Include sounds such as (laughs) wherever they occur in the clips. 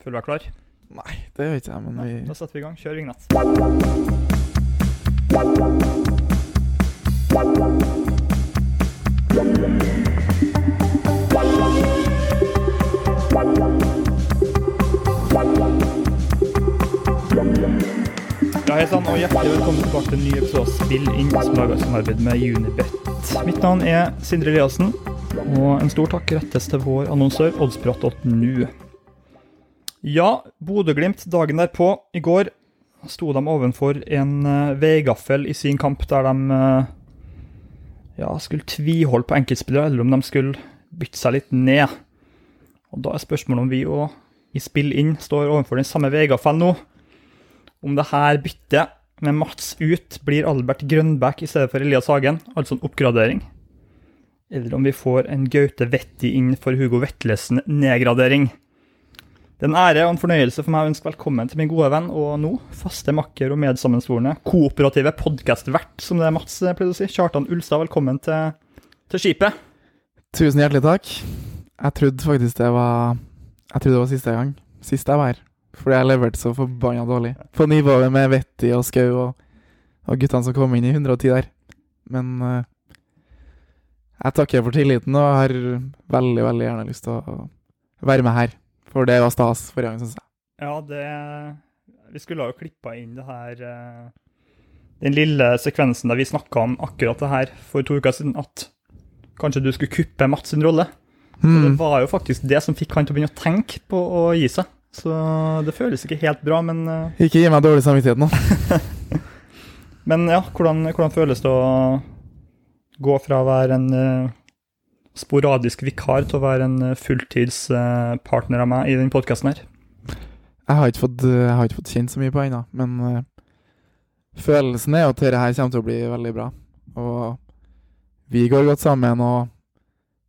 Føler du deg klar? Nei, det gjør ikke jeg, men vi Da setter vi i gang. Kjør vignett. Ja, hei sann, og hjertelig velkommen tilbake til en ny episode av Spill inn, som lager samarbeid med Unibet. Mitt navn er Sindre Eliassen, og en stor takk rettes til vår annonsør oddsprat.nu. Ja, Bodø-Glimt dagen derpå, i går, sto de ovenfor en uh, veigaffel i sin kamp der de eh, ja, skulle tviholde på enkeltspillere, eller om de skulle bytte seg litt ned. Og Da er spørsmålet om vi òg i spill inn står overfor den samme veigaffelen nå. Om det her byttet med Mats ut blir Albert Grønbæk i stedet for Elias Hagen, altså en oppgradering. Eller om vi får en Gaute Vetti inn for Hugo Vetlesen nedgradering. Det er en ære og en fornøyelse for meg å ønske velkommen til min gode venn og nå faste makker og medsammensvorne kooperative podkastvert, som det er Mats pleide å si. Kjartan Ulstad, velkommen til, til skipet. Tusen hjertelig takk. Jeg trodde faktisk det var Jeg trodde det var siste gang. Sist jeg var her. Fordi jeg leverte så forbanna dårlig. På nivået med Vetti og Skau og, og guttene som kom inn i 110 der. Men uh, jeg takker for tilliten og har veldig, veldig gjerne lyst til å være med her. For det var stas forrige gang, syns jeg. Ja, det Vi skulle ha jo klippa inn det her eh, Den lille sekvensen der vi snakka om akkurat det her for to uker siden, at kanskje du skulle kuppe Mats sin rolle. Mm. Det var jo faktisk det som fikk han til å begynne å tenke på å gi seg. Så det føles ikke helt bra, men, eh, Ikke gi meg dårlig samvittighet nå. (laughs) (laughs) men ja, hvordan, hvordan føles det å gå fra å være en eh, sporadisk vikar til å være en eh, fulltidspartner av meg i den podkasten her? Jeg har fått, jeg har ikke fått kjent så mye på ennå, men uh, følelsen er jo at dette her kommer til å bli veldig bra. Og vi går godt sammen, og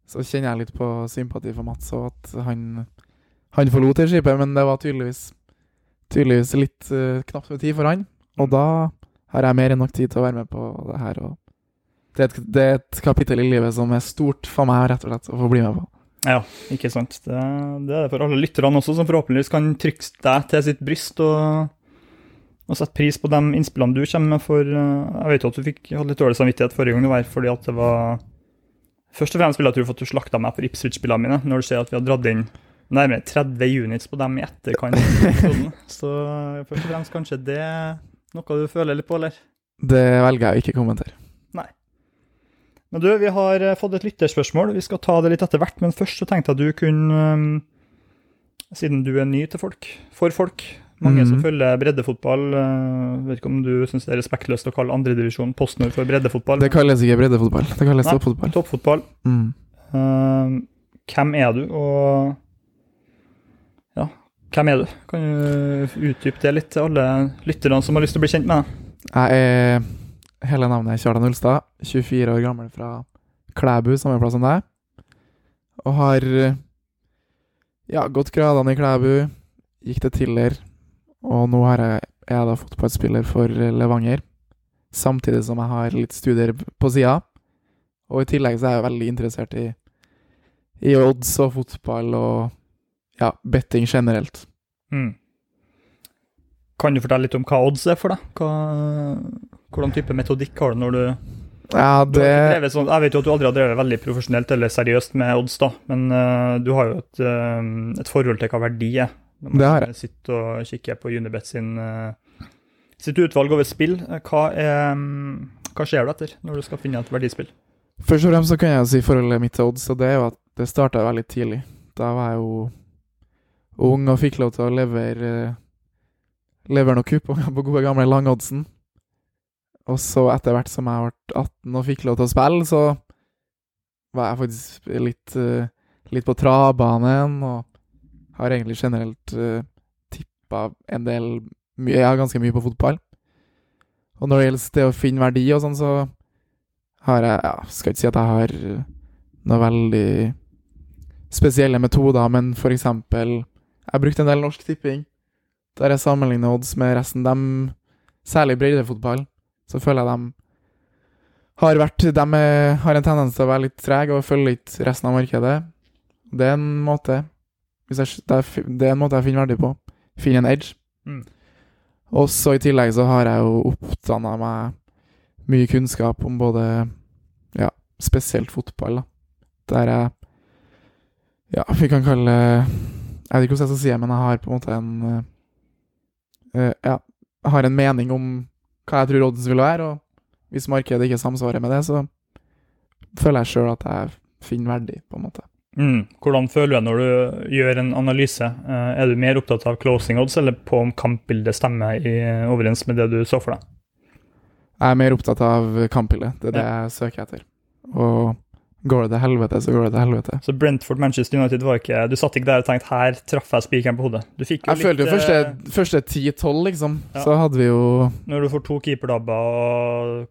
så kjenner jeg litt på sympati for Mats, og at han, han forlot det skipet, men det var tydeligvis, tydeligvis litt uh, knapt med tid for han. Og da har jeg mer enn nok tid til å være med på det her. og det er, et, det er et kapittel i livet som er stort for meg, rett og slett, å få bli med på. Ja, ikke sant. Det, det er det for alle lytterne også, som forhåpentligvis kan trykke deg til sitt bryst og, og sette pris på de innspillene du kommer med. For eh, jeg vet jo at du fikk hadde litt dårlig samvittighet forrige gang du var her, fordi at det var Først og fremst vil jeg tro at du slakta meg for Ipswich-spillene mine, når du ser at vi har dratt inn nærmere 30 units på dem i etterkant. (laughs) Så først og fremst kanskje det er noe du føler litt på, eller? Det velger jeg å ikke kommentere. Men du, vi har eh, fått et lytterspørsmål. Vi skal ta det litt etter hvert, men først så tenkte jeg at du kunne um, Siden du er ny til folk, for folk, mange som Mhm. følger breddefotball uh, Vet ikke om du syns det er respektløst å kalle andredivisjon PostNord for breddefotball? Det kalles ikke breddefotball, det kalles Nei. toppfotball. Toppfotball. Mm. Hvem er du, og Ja, hvem er du? Kan du utdype det litt til alle lytterne som har lyst til å bli kjent med deg? Jeg er Hele navnet er Kjartan Ulstad, 24 år gammel fra Klæbu, samme plass som deg. Og har ja, gått gradene i Klæbu, gikk til Tiller, og nå har jeg, er jeg da fotballspiller for Levanger. Samtidig som jeg har litt studier på sida. Og i tillegg så er jeg veldig interessert i, i odds og fotball og ja, betting generelt. Mm. Kan du fortelle litt om hva odds er for deg? Hva, hvordan type metodikk har du når du Ja, det sånn, jeg vet jo at du aldri har drevet veldig profesjonelt eller seriøst med odds, da, men uh, du har jo et, uh, et forhold til hva verdi er. Når man Det har jeg. sitter og kikker på Unibet sin, uh, sitt utvalg over spill. Hva, er, um, hva skjer du etter når du skal finne et verdispill? Først og fremst så kan jeg si forholdet mitt til odds, og det er jo at det starta veldig tidlig. Da var jeg jo ung og fikk lov til å levere levere noen kuponger på gode gamle langoddsen. Og så etter hvert som jeg ble 18 og fikk lov til å spille, så var jeg faktisk litt, eh, litt på travbanen, og har egentlig generelt uh, tippa en del mye, Ja, ganske mye på fotball. Og når det gjelder det å finne verdi og sånn, så har jeg ja, Skal ikke si at jeg har uh, noe veldig spesielle metoder, men for eksempel Jeg brukte en del Norsk Tipping. Der jeg sammenligner odds med resten. Dem, særlig breddefotball, så føler jeg de har vært De har en tendens til å være litt trege og følge litt resten av markedet. Det er en måte. Jeg, det, er, det er en måte jeg finner verdi på. Finne en edge. Mm. Og så i tillegg så har jeg jo oppdanna meg mye kunnskap om både Ja, spesielt fotball, da. Der jeg Ja, vi kan kalle Jeg vet ikke hvordan jeg skal si det, men jeg har på en måte en eh, Ja, jeg har en mening om hva jeg tror odds vil være, og hvis markedet ikke samsvarer med det, så føler jeg sjøl at jeg finner verdi, på en måte. Mm. Hvordan føler du deg når du gjør en analyse? Eh, Er du mer opptatt av closing odds, eller på om kampbildet stemmer i overens med det du så for deg? Jeg er mer opptatt av kampbildet. Det er det jeg søker etter. Og går det til helvete, så går det til helvete. Så Brentford-Manchester United var ikke Du satt ikke der og tenkte 'her traff jeg spikeren på hodet'? Du fikk jo Jeg følte jo eh, første, første 10-12, liksom. Ja. Så hadde vi jo Når du får to keeperdabber og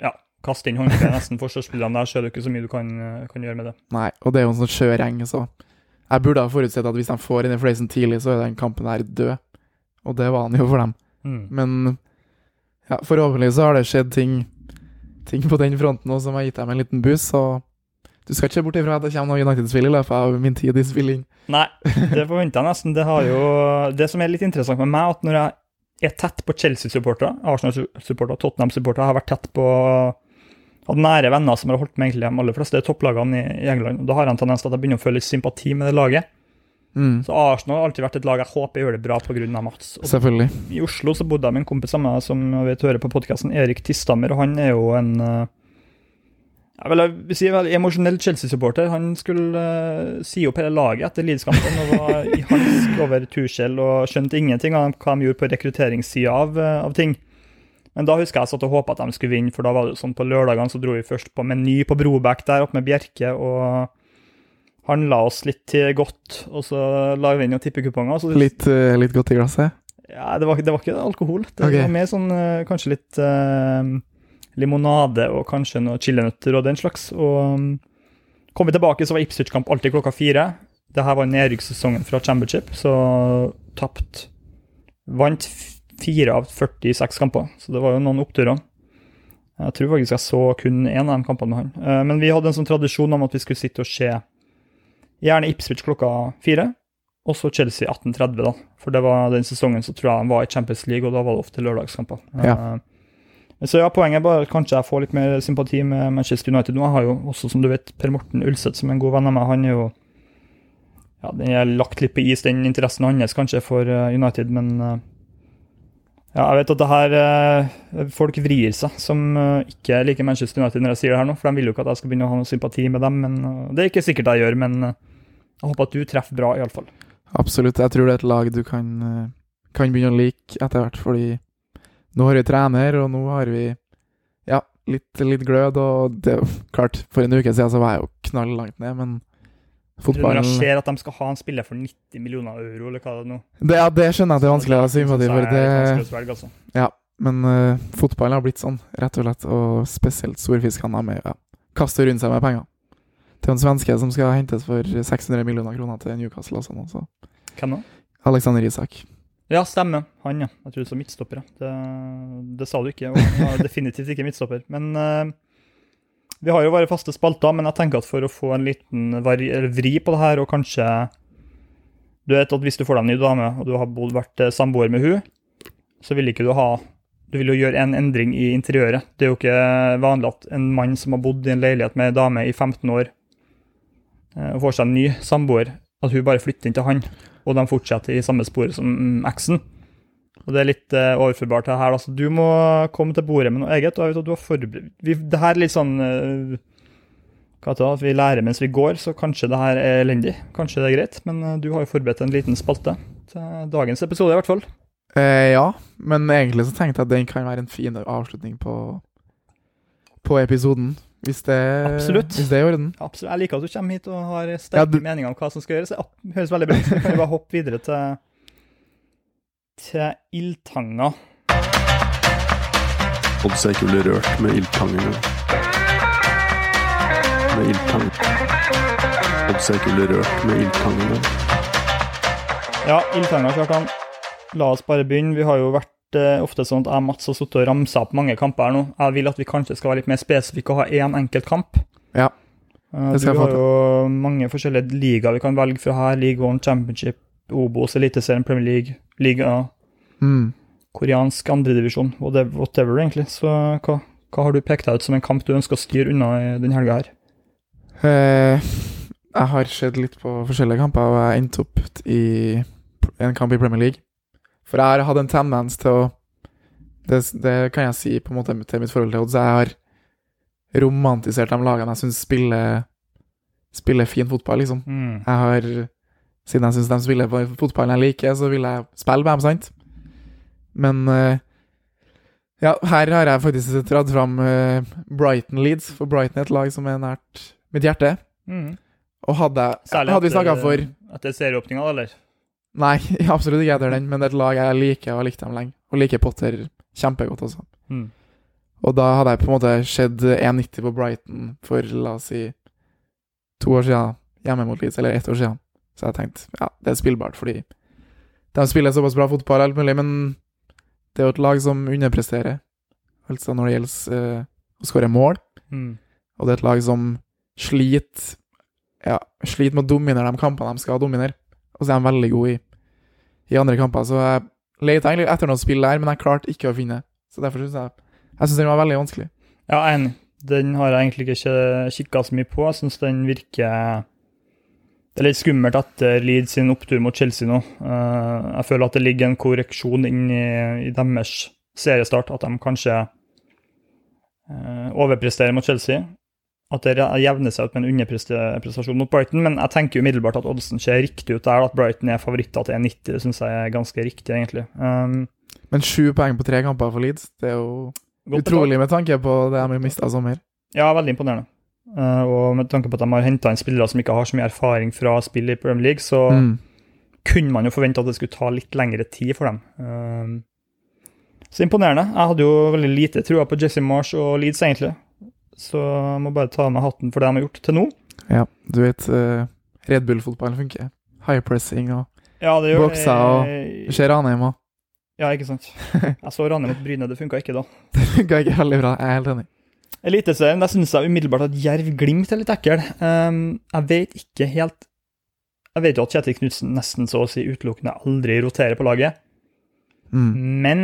ja, kaster inn håndkleet nesten for forsvarsspillerne der, så er det ikke så mye du kan, eh, kan gjøre med det. Nei, og det er jo en sånn skjør gjeng, så Jeg burde ha forutsett at hvis de får inn i Fleisen tidlig, så er den kampen her død. Og det var han jo for dem. Mm. Men ja, forhåpentlig så har det skjedd ting Ting på den fronten også som har gitt dem en liten boost, så du skal ikke se bort ifra at det kommer noen United-spill i løpet av min tid i spilling. Nei, det forventa jeg nesten. Det har jo Det som er litt interessant med meg, at når jeg er tett på Chelsea-supportere, Arsenal-supportere, Tottenham-supportere, har vært tett på hatt nære venner som har holdt med egentlig de aller fleste topplagene i, England. Da har jeg en tendens til at jeg begynner å føle litt sympati med det laget. Mm, Så Arsenal har alltid vært et lag jeg håper gjør det bra pga. Mats. Og selvfølgelig. I Oslo så bodde jeg med en kompis av meg som vet hører på podkasten, Erik Tistammer, og han er jo en eh, jeg vil, si vel, emosjonell Chelsea-supporter. Han skulle uh, si opp hele laget etter Leeds-kampen og var i hansk over Tuchel og skjønte ingenting av hva de gjorde på rekrutteringssida av, uh, av ting. Men da husker jeg satt og håpa at de skulle vinne, for da var det sånn på lørdagene så dro vi først på Meny på Brobekk der oppe med Bjerke og handla oss litt til godt, og så la vi inn noen tippekuponger. Så Litt, uh, litt godt i glasset. ja, det var, det var ikke alkohol. Det okay. var mer sånn kanskje litt limonade og kanskje noen chilinøtter og den slags. Og um, kom vi tilbake, så var Ipswich-kamp alltid klokka fire. Det her var nedrykkssesongen fra Championship, så tapt Vant fire av 46 kamper, så det var jo noen oppturer. Jeg tror faktisk jeg så kun én av de kampene med han. Eh, Men vi hadde en sånn tradisjon om at vi skulle sitte og se gjerne Ipswich klokka fire, og så Chelsea 18.30, da. For det var den sesongen så tror jeg han var i Champions League, og da var det ofte lørdagskamper. Ja. Så ja, poenget er bare at kanskje jeg får litt mer sympati med Manchester United nå. Jeg har jo også, som du vet, Per Morten Ulseth som en god venn av meg. Han er jo Ja, den er lagt litt på is, den interessen hans kanskje for eh, United, men eh, ja, jeg vet at det her eh, Folk vrir seg som ikke liker Manchester United når jeg sier det her nå, for de vil jo ikke at jeg skal begynne å ha noe sympati med dem. men Det er ikke sikkert jeg gjør, men jeg håper at du treffer bra, iallfall. Absolutt. Jeg tror det er et lag du kan, kan begynne å like etter hvert, fordi nå har vi trener, og nå har vi ja, litt, litt glød. Og det er jo klart, for en uke siden så var jeg jo knalllangt ned, men Når fotballen jeg ser at de skal ha en spiller for 90 millioner euro, eller hva det er nå det, Ja, det skjønner jeg at det er vanskelig å ha sympati Så for. det Det, svelge, altså. ja, men uh, fotballen har blitt sånn, rett og slett. Og spesielt storfiskene med ja, kaster rundt seg med penger. Til en svenske som skal hentes for 600 millioner kroner til Newcastle sånn. så Hvem da? Alexander Isak. Ja, stemmer. Han, ja. Jeg tror du sa midtstopper, ja. Det, det sa du ikke. Og han var (laughs) definitivt ikke midtstopper. Men uh, vi har jo vært faste spalter, men jeg tenker at for å få en liten vri på det her, og kanskje Du vet at hvis du får deg en ny dame, og du har vært eh, samboer med hun, så vil ikke du ha Du vil jo gjøre en endring i interiøret. Det er jo ikke vanlig at en mann som har bodd i en leilighet med en dame i 15 år, eh, og får seg en ny samboer, at hun bare flytter inn til han, og de fortsetter i samme sporet som eksen. Og det er litt uh, overførbart til det her. Altså, du må komme til bordet med noe eget. og du har forberedt... Vi, det her er litt sånn uh, hva det, At vi lærer mens vi går, så kanskje det her er elendig. Kanskje det er greit, men uh, du har jo forberedt en liten spalte til dagens episode, i hvert fall. Eh, ja, men egentlig så tenkte jeg at den kan være en fin avslutning på, på episoden. Hvis det, Absolutt. hvis det er i orden. Absolutt. Jeg liker at du kommer hit og har Ja, sterke du- meninger om hva som skal gjøres. Det høres veldig bra ut. Så kan vi bare hoppe videre til, til ildtanga. Odds er ikke rørt med ildtanger. Med ildtang. Odds er ikke rørt med ildtanger. Ja, ildtanga, Kjartan. La oss bare begynne. Vi har jo vært ofte sånn at jeg Mats har sittet og ramsa opp mange kamper her nå. Jeg vil at vi kanskje skal være litt mer spesifikke og ha én enkelt kamp. Ja. Eh, Det Du skal jeg har jo mange forskjellige ligaer vi kan velge fra her. League One, Championship, Obos, Eliteserien, Premier League, liga, Mm. koreansk andredivisjon, whatever, egentlig. Så hva, hva har du pekt deg ut som en kamp du ønsker å styre unna i denne helga her? Eh, jeg har sett litt på forskjellige kamper, og jeg endte opp i en kamp i Premier League. For jeg har hatt en tendens til å Det, det kan jeg si på en måte til mitt forhold til odds. Jeg har romantisert de lagene jeg syns spiller, spiller fin fotball, liksom. Mm. Jeg har Siden jeg syns de spiller på fotballen jeg liker, så vil jeg spille med dem, sant? Men eh, ja, her har jeg faktisk dratt fram eh, Brighton Leeds, for Brighton er et lag som er nært mitt hjerte. Mm. Og hadde, Særlig hadde vi snakka for etter serieåpninga, eller? Nei, (laughs) absolutt ikke etter den, men det er et lag jeg liker og har likt dem lenge. Og liker Potter kjempegodt også. Mm. Og da hadde jeg på en måte sett 1,90 på Brighton for la oss si to år siden, hjemme mot Leeds, eller ett år siden. Så jeg tenkte ja, det er spillbart, fordi de spiller såpass bra fotball alt mulig, men det er jo et lag som underpresterer, altså når det gjelder uh, å skåre mål. Mm. Og det er et lag som sliter Ja, sliter med å dominere de kampene de skal dominere. Og så er de veldig gode i, i andre kamper. Så jeg leter egentlig etter noe spill der, men jeg klarte ikke å finne. Så derfor syns jeg Jeg syns den var veldig vanskelig. Ja, enig. Den har jeg egentlig ikke kikka så mye på. Jeg syns den virker Det er litt skummelt etter Leeds sin opptur mot Chelsea nå. Eh, jeg føler at det ligger en korreksjon inn i, i deres seriestart. At de kanskje eh, overpresterer mot Chelsea. At det jevner seg ut med en underprestasjon mot Brighton. Men jeg tenker umiddelbart at oddsen ser riktig ut der. At Brighton er favoritter til 1,90. Det syns jeg er ganske riktig, egentlig. Um, Men sju poeng på tre kamper for Leeds, det er jo utrolig med tanke på det de har mista i sommer. Ja, veldig imponerende. Uh, og med tanke på at de har henta inn spillere som ikke har så mye erfaring fra spill i Premier League, så Mm. kunne man jo forvente at det skulle ta litt lengre tid for dem. Eh, så imponerende. Jeg hadde jo veldig lite trua på Jesse Marsh og Leeds, egentlig. Så jeg må bare ta meg hatten for det de har gjort til nå. Ja, du vet uh, Red Bull-fotballen funker. High pressing og Ja, Boksa og- det. Ser Ranheim òg. Ja, ikke sant. (laughs) Jeg så Ranheim mot Bryne, det funka ikke da. Det funka ikke veldig bra, jeg er helt enig. Eliteserien, der syns jeg umiddelbart at Jerv Glimt er litt ekkel. Um, jeg vet ikke helt Jeg vet jo at Kjetil Knutsen nesten så å si utelukkende aldri roterer på laget, Mm. men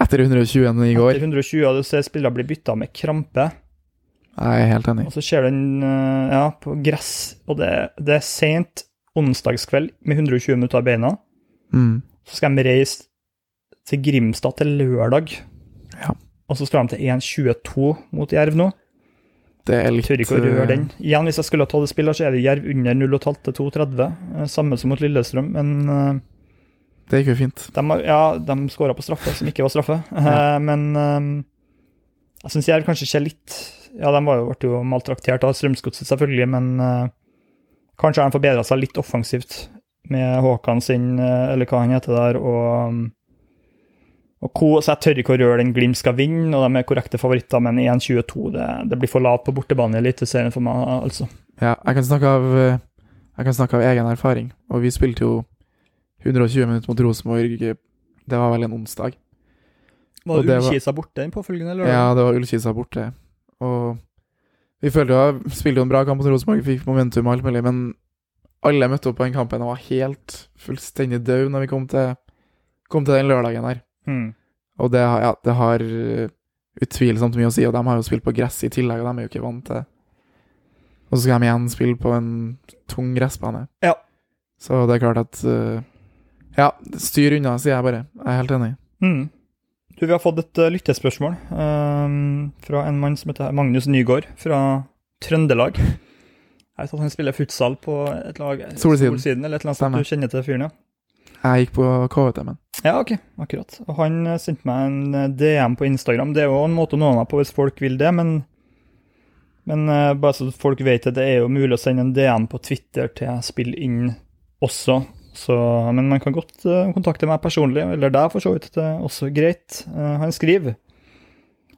Etter 120 i går. etter 120 og du ser spillere bli bytta med krampe, Jeg er helt enig. og så ser du en uh, ja, på gress, og det, det er sent onsdagskveld med 120 minutter i beina. Mm. Så skal de reise til Grimstad til lørdag. Ja. Og så skal de til 1.22 mot Jerv nå. Det er litt Tør ikke å røre eh, den. Igjen, hvis jeg skulle ha tatt det spillet, så er det Jerv under 0,5 til 2,30. eh, Samme som mot Lillestrøm, men eh, Det gikk jo fint. de, ja, de skåra på straffe, som ikke var straffe. Eh, Ja. Men eh, jeg syns Jerv kanskje ser litt Ja, de var jo, ble jo maltraktert av Strømsgodset, selvfølgelig, men uh, kanskje har de forbedra seg litt offensivt med Håkan sin, uh, eller hva han heter der, og og ko, så jeg tør ikke å røre den Glimt skal vinne, og de er korrekte favoritter, men 1-22 det, det blir for lavt på bortebane i Eliteserien for meg, altså. Ja, jeg kan snakke av Jeg kan snakke av egen erfaring. Og vi spilte jo 120 minutter mot Rosenborg. Det var vel en onsdag. Var det det Ullkisa borte den påfølgende lørdag? Ja, det var Ullkisa borte. Og vi følte jo Spilte jo en bra kamp mot Rosenborg, fikk momentum og alt mulig, men alle møtte opp på den kampen og var helt fullstendig døde når vi kom til, kom til den lørdagen her. Mm. Og det, har- ja, det har uh, utvilsomt mye å si, og de har jo spilt på gress i tillegg, og de er jo ikke vant til Og så skal de igjen spille på en tung gressbane. Ja. Så det er klart at uh, Ja, styr unna, sier jeg bare. Jeg er helt enig. Hmm. Du, vi har fått et uh, lyttespørsmål ehm, fra en mann som heter Magnus Nygaard fra Trøndelag. Jeg vet at han spiller futsal på et lag Solsiden. eller et eller annet sånt. Du kjenner til fyren, ja? Jeg gikk på KVT, men Ja, ok, akkurat. Og han eh, sendte meg en eh, DM på Instagram. Det er jo en måte å nå meg på hvis folk vil det, men, men uh, bare så folk vet det, det er jo mulig å sende en DM på Twitter til jeg spiller inn også. Så, men man kan godt eh, kontakte meg personlig, eller deg for så vidt. Det er også greit. Eh, han skriver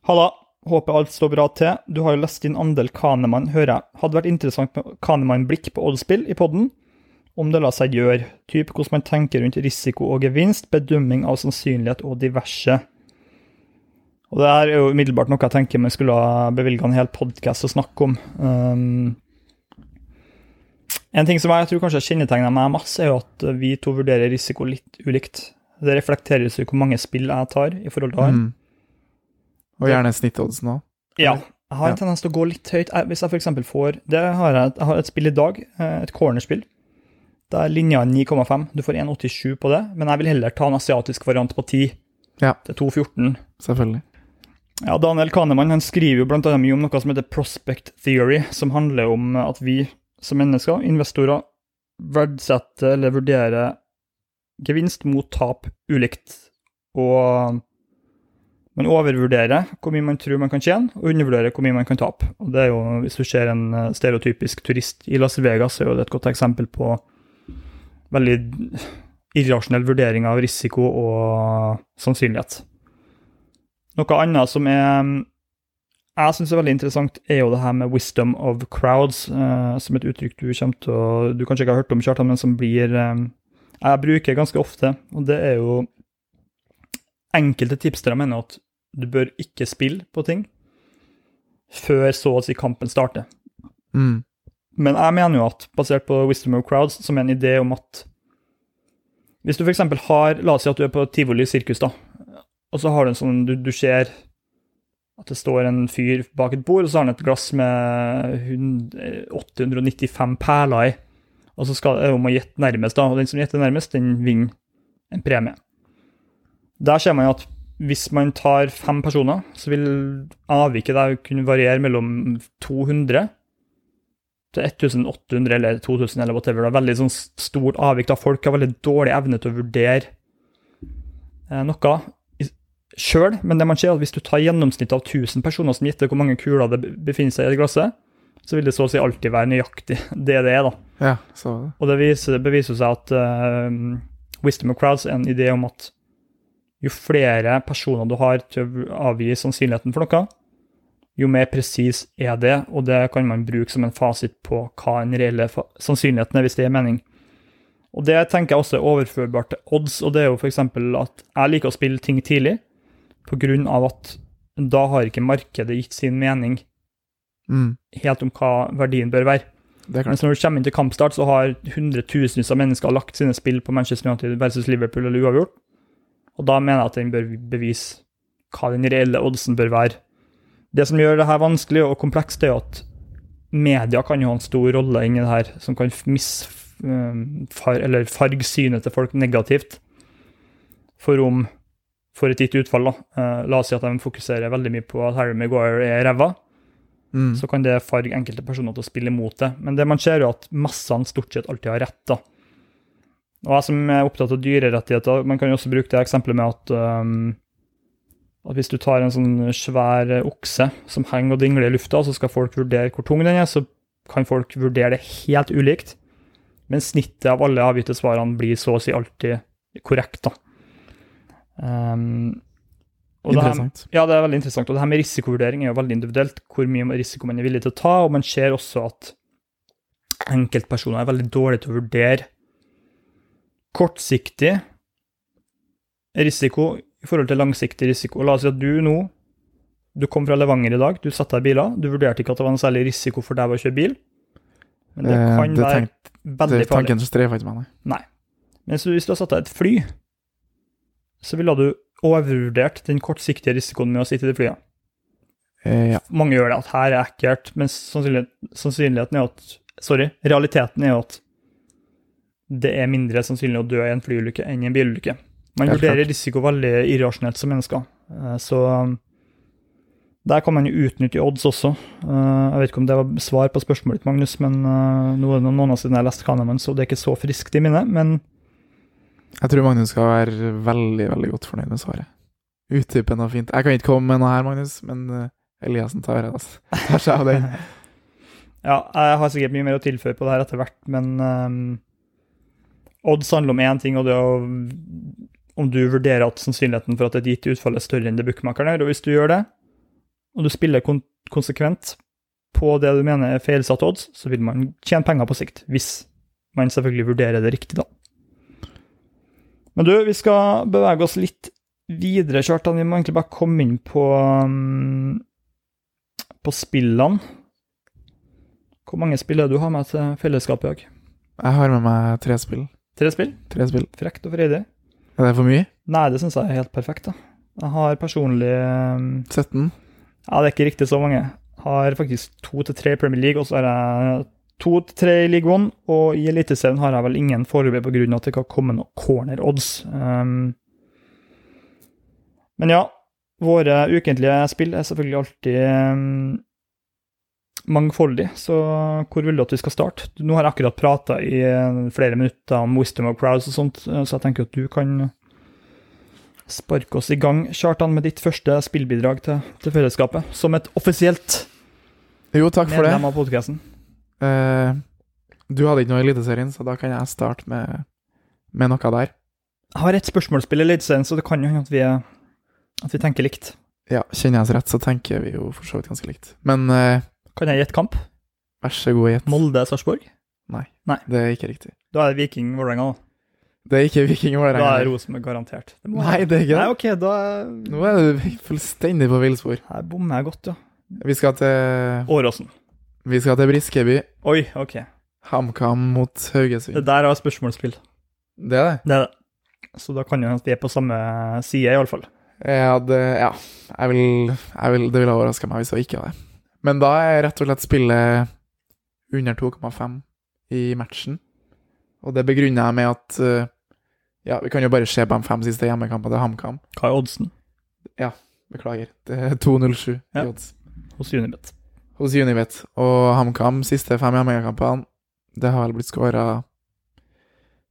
Halla, håper alt står bra til. Du har jo lest din andel Kanemann, hører jeg. Hadde vært interessant med Kanemann-blikk på oddspill i podden om det lar seg gjøre, typ hvordan man tenker rundt risiko og gevinst, bedømming av sannsynlighet og diverse. Og Det er jo umiddelbart noe jeg tenker man skulle ha bevilga en hel podkast å snakke om. Um, En ting som jeg tror kanskje kjennetegner meg masse, er jo at vi to vurderer risiko litt ulikt. Det reflekteres jo hvor mange spill jeg tar i forhold til han. Mm. Og gjerne snittoddsen òg. Ja. Jeg har en Ja. tendens til å gå litt høyt. Hvis jeg f.eks. får det har jeg, jeg har et spill i dag, eh, et cornerspill. Da er linja 9,5. Du får 1,87 på det, men jeg vil heller ta en asiatisk variant på 10. Ja. Til 2,14. Selvfølgelig. Ja, Daniel Kahneman han skriver jo annet mye om noe som heter prospect theory, som handler om at vi som mennesker, investorer, verdsetter eller vurderer gevinst mot tap ulikt. Og man overvurderer hvor mye man tror man kan tjene, og undervurderer hvor mye man kan tape. Og det er jo, Hvis du ser en eh, stereotypisk turist i Las Vegas, så er det et godt eksempel på veldig irrasjonell vurdering av risiko og sannsynlighet. Noe annet som er jeg syns er veldig interessant, er jo det her med 'wisdom of crowds', eh, som et uttrykk du kommer til å Du kanskje ikke har hørt om, Kjartan, men som blir eh, Jeg bruker ganske ofte, og det er jo Enkelte tipstere mener at du bør ikke spille på ting før så å si kampen starter. Mm. Men jeg mener jo at, basert på Wisdom of Crowds, som er en idé om at Hvis du f.eks. har La oss si at du er på tivoli sirkus, da, og så har du en sånn Du, du ser at det står en fyr bak et bord, og så har han et glass med 895 perler i. Og så skal det om å gjette nærmest, da. Og den som gjetter nærmest, den vinner en premie. Der ser man jo at hvis man tar fem personer, så vil avviket der kunne variere mellom 200 til 1800 eller 2000 eller whatever. Det er veldig sånn stort avvik. da Folk har veldig dårlig evne til å vurdere eh, noe sjøl, men det man ser er at hvis du tar gjennomsnittet av 1000 personer som gjetter hvor mange kuler det befinner seg i et glasset, så vil det så å si alltid være nøyaktig (laughs) det det er. da. Ja, så. Og det viser, beviser seg at uh, Wisdom of Crowds er en idé om at jo flere personer du har til å avgi sannsynligheten for noe, jo mer presis er det, og det kan man bruke som en fasit på hva den reelle sannsynligheten er, hvis det gir mening. Og det tenker jeg også er overførbart til odds, og det er jo f.eks. at jeg liker å spille ting tidlig, på grunn av at da har ikke markedet gitt sin mening Mm. helt om hva verdien bør være. Mens når du kommer inn til kampstart, så har hundretusenvis av mennesker lagt sine spill på Manchester United versus Liverpool eller uavgjort. Og da mener jeg at den bør bevise hva den reelle oddsen bør være. Det som gjør det her vanskelig og komplekst, er jo at media kan jo ha en stor rolle inni det her, som kan misfarge eller farge synet til folk negativt for om for et gitt utfall. da. Eh, la oss si at de fokuserer veldig mye på at Harry Maguire er ræva Mm. så kan det farge enkelte personer til å spille imot det. Men det man ser jo at massene stort sett alltid har rett. da. Og jeg som er opptatt av dyrerettigheter, man kan jo også bruke det eksempelet med at, um, at hvis du tar en sånn svær okse som henger og dingler i lufta, så skal folk vurdere hvor tung den er, så kan folk vurdere det helt ulikt. Men snittet av alle avgitte svarene blir så å si alltid korrekt. da. Um, og det her- ja, det er veldig interessant. Og det her med risikovurdering er jo veldig individuelt, hvor mye risiko man er villig til å ta. Og man ser også at enkeltpersoner er veldig dårlige til å vurdere kortsiktig risiko i forhold til langsiktig risiko. La oss si at du nå du kom fra Levanger i dag, du satt deg i biler. Du vurderte ikke at det var noe særlig risiko for deg å kjøre bil. Men det Eh, kan det være tenk, veldig det, er tanken som strever ikke meg, nei. nei. Men hvis du har satt deg i et fly, så ville du overvurdert den kortsiktige risikoen med å sitte i det flyet. Eh, ja. mange gjør det, at her er ekkelt, men sannsynlighet, sannsynligheten er at Sorry, realiteten er at det er mindre sannsynlig å dø i en flyulykke enn i en bilulykke. Man vurderer risiko veldig irrasjonelt som mennesker. Eh, Så um, der kan man jo utnytte odds også. Eh, Jeg vet ikke om det var svar på spørsmålet ditt, Magnus, men eh, nå er det noen måneder siden jeg leste Kanemann, så det er ikke så friskt i minnet. Men Jeg tror Magnus skal være veldig veldig godt fornøyd med svaret. Utdypende og fint. Jeg kan ikke komme med noe her, Magnus, men eh, Eliassen tar. Altså. (laughs) Tar seg av den. (laughs) Ja, jeg har sikkert mye mer å tilføye på det her etter hvert, men um, odds handler om én ting, og det er å, om du vurderer at sannsynligheten for at et gitt utfall er større enn det bookmakeren gjør. Og hvis du gjør det, og du spiller kon konsekvent på det du mener er feilsatte odds, så vil man tjene penger på sikt. Hvis man selvfølgelig vurderer det riktig, da. Men du, vi skal bevege oss litt videre, Kjartan. Vi må egentlig bare komme inn på, um, på spillene. Hvor mange spill er du har med til fellesskapet i dag? Jeg har med meg tre spill. Tre spill. Tre spill. Frekt og freidig. Er det for mye? Nei, det syns jeg er helt perfekt. da. Jeg har personlig um, 17? Ja, det er ikke riktig så mange. Jeg har faktisk to til tre Premier League, og så har jeg to til tre i One. Og i Eliteserien har jeg vel ingen foreløpig pga. at det ikke har kommet noen corner odds. Um, men ja, våre ukentlige spill er selvfølgelig alltid um, mangfoldig, så hvor vil du at vi skal starte? Nå har jeg akkurat prata i eh, flere minutter om Wisdom of Crowds og sånt, eh, så jeg tenker at du kan sparke oss i gang, Kjartan, med ditt første spillbidrag til, til fellesskapet, som et offisielt Jo, takk for det. medlem av podkasten. Eh, du hadde ikke noe i Eliteserien, så da kan jeg starte med, med noe der. Jeg har et spørsmålsspill i Eliteserien, så det kan jo hende at vi, at vi tenker likt. Ja, kjenner jeg oss rett, så tenker vi jo for så vidt ganske likt. Men uh, Kan jeg gjette kamp? vær så god, gjett. Molde-Sarpsborg? Det er ikke riktig. Da er det Viking-Vålerenga, da. Det er ikke Viking Da er Vålerenga. Rosenborg garantert. Det Nei, det er ikke det. Nei. OK, da Nå er du fullstendig på villspor. Her bommer jeg godt, ja. Vi skal til Åråsen. Vi skal til Briskeby. Oi, OK. HamKam mot Det der er spørsmålsspill. Det er det. Det er det. Så da kan jo hende vi er på samme side, iallfall. Ja, det, Ja, jeg vil, jeg vil, det ville overraska meg hvis jeg ikke var det. Men da er rett og slett spillet under 2,5 i matchen. Og det begrunner jeg med at eh, Ja, vi kan jo bare se på de fem siste hjemmekampene til HamKam. Hva er oddsen Beklager. Det er 2,07 Ja. i odds hos Unibet? Hos Unibet. Og HamKam siste fem hjemmekampene, det har vel blitt skåra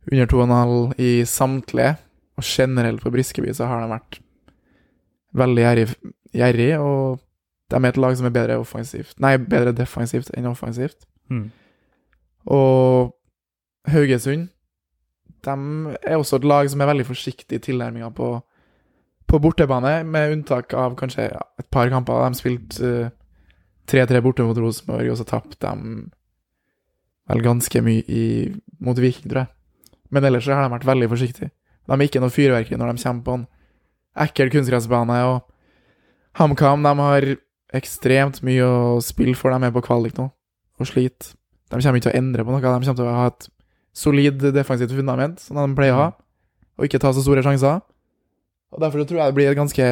under 2,5 i samtlige. Og generelt på Briskeby så har de vært veldig gjerrig, gjerrig, og de er et lag som er bedre offensivt Nei, bedre defensivt enn offensivt. Mm. Og Haugesund de er også et lag som er veldig forsiktig i tilnærminga på, på bortebane, med unntak av kanskje ja, et par kamper. De spilte eh, 3-3 borte mot Rosenborg, og så tapte de vel ganske mye i, mot Viking, tror jeg. Men ellers så har de vært veldig forsiktige. De er ikke noe fyrverkeri når de kommer på en ekkel kunstgressbane. Og HamKam de har ekstremt mye å spille for. De er på kvalik nå og sliter. De kommer ikke til å endre på noe. De kommer til å ha et solid defensivt fundament, som de pleier å ha, og ikke ta så store sjanser. Og Derfor så tror jeg det blir et ganske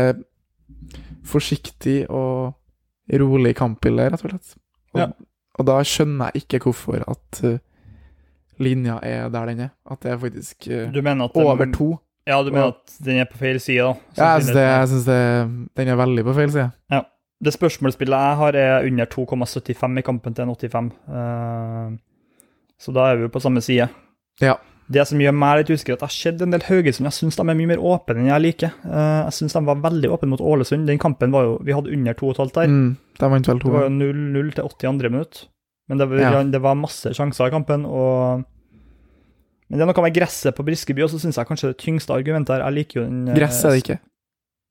forsiktig og rolig kampbilde, rett og slett. Og, Ja. og da skjønner jeg ikke hvorfor at uh, linja er der den er. At det er faktisk uh, den- over to. Ja, du mener at den er på feil side, da? Ja, jeg syns det, jeg synes det, den er veldig på feil side. Det spørsmålsspillet jeg har, er under 2,75 i kampen til en 85. Uh, så da er vi jo på samme side. Ja. Det som gjør meg litt usikker, er at jeg har sett en del Haugesund. Jeg syns de er mye mer åpne enn jeg liker. Eh, jeg syns de var veldig åpne mot Ålesund. Den kampen var jo Vi hadde under 2,5 der. Mm, de vant vel Det var jo 0-0 til 80 andre minutt. Men det var, Ja. det var masse sjanser i kampen, og Men det er noe med gresset på Briskeby, og så syns jeg kanskje det tyngste argumentet her Jeg liker jo den eh, Gress er det ikke.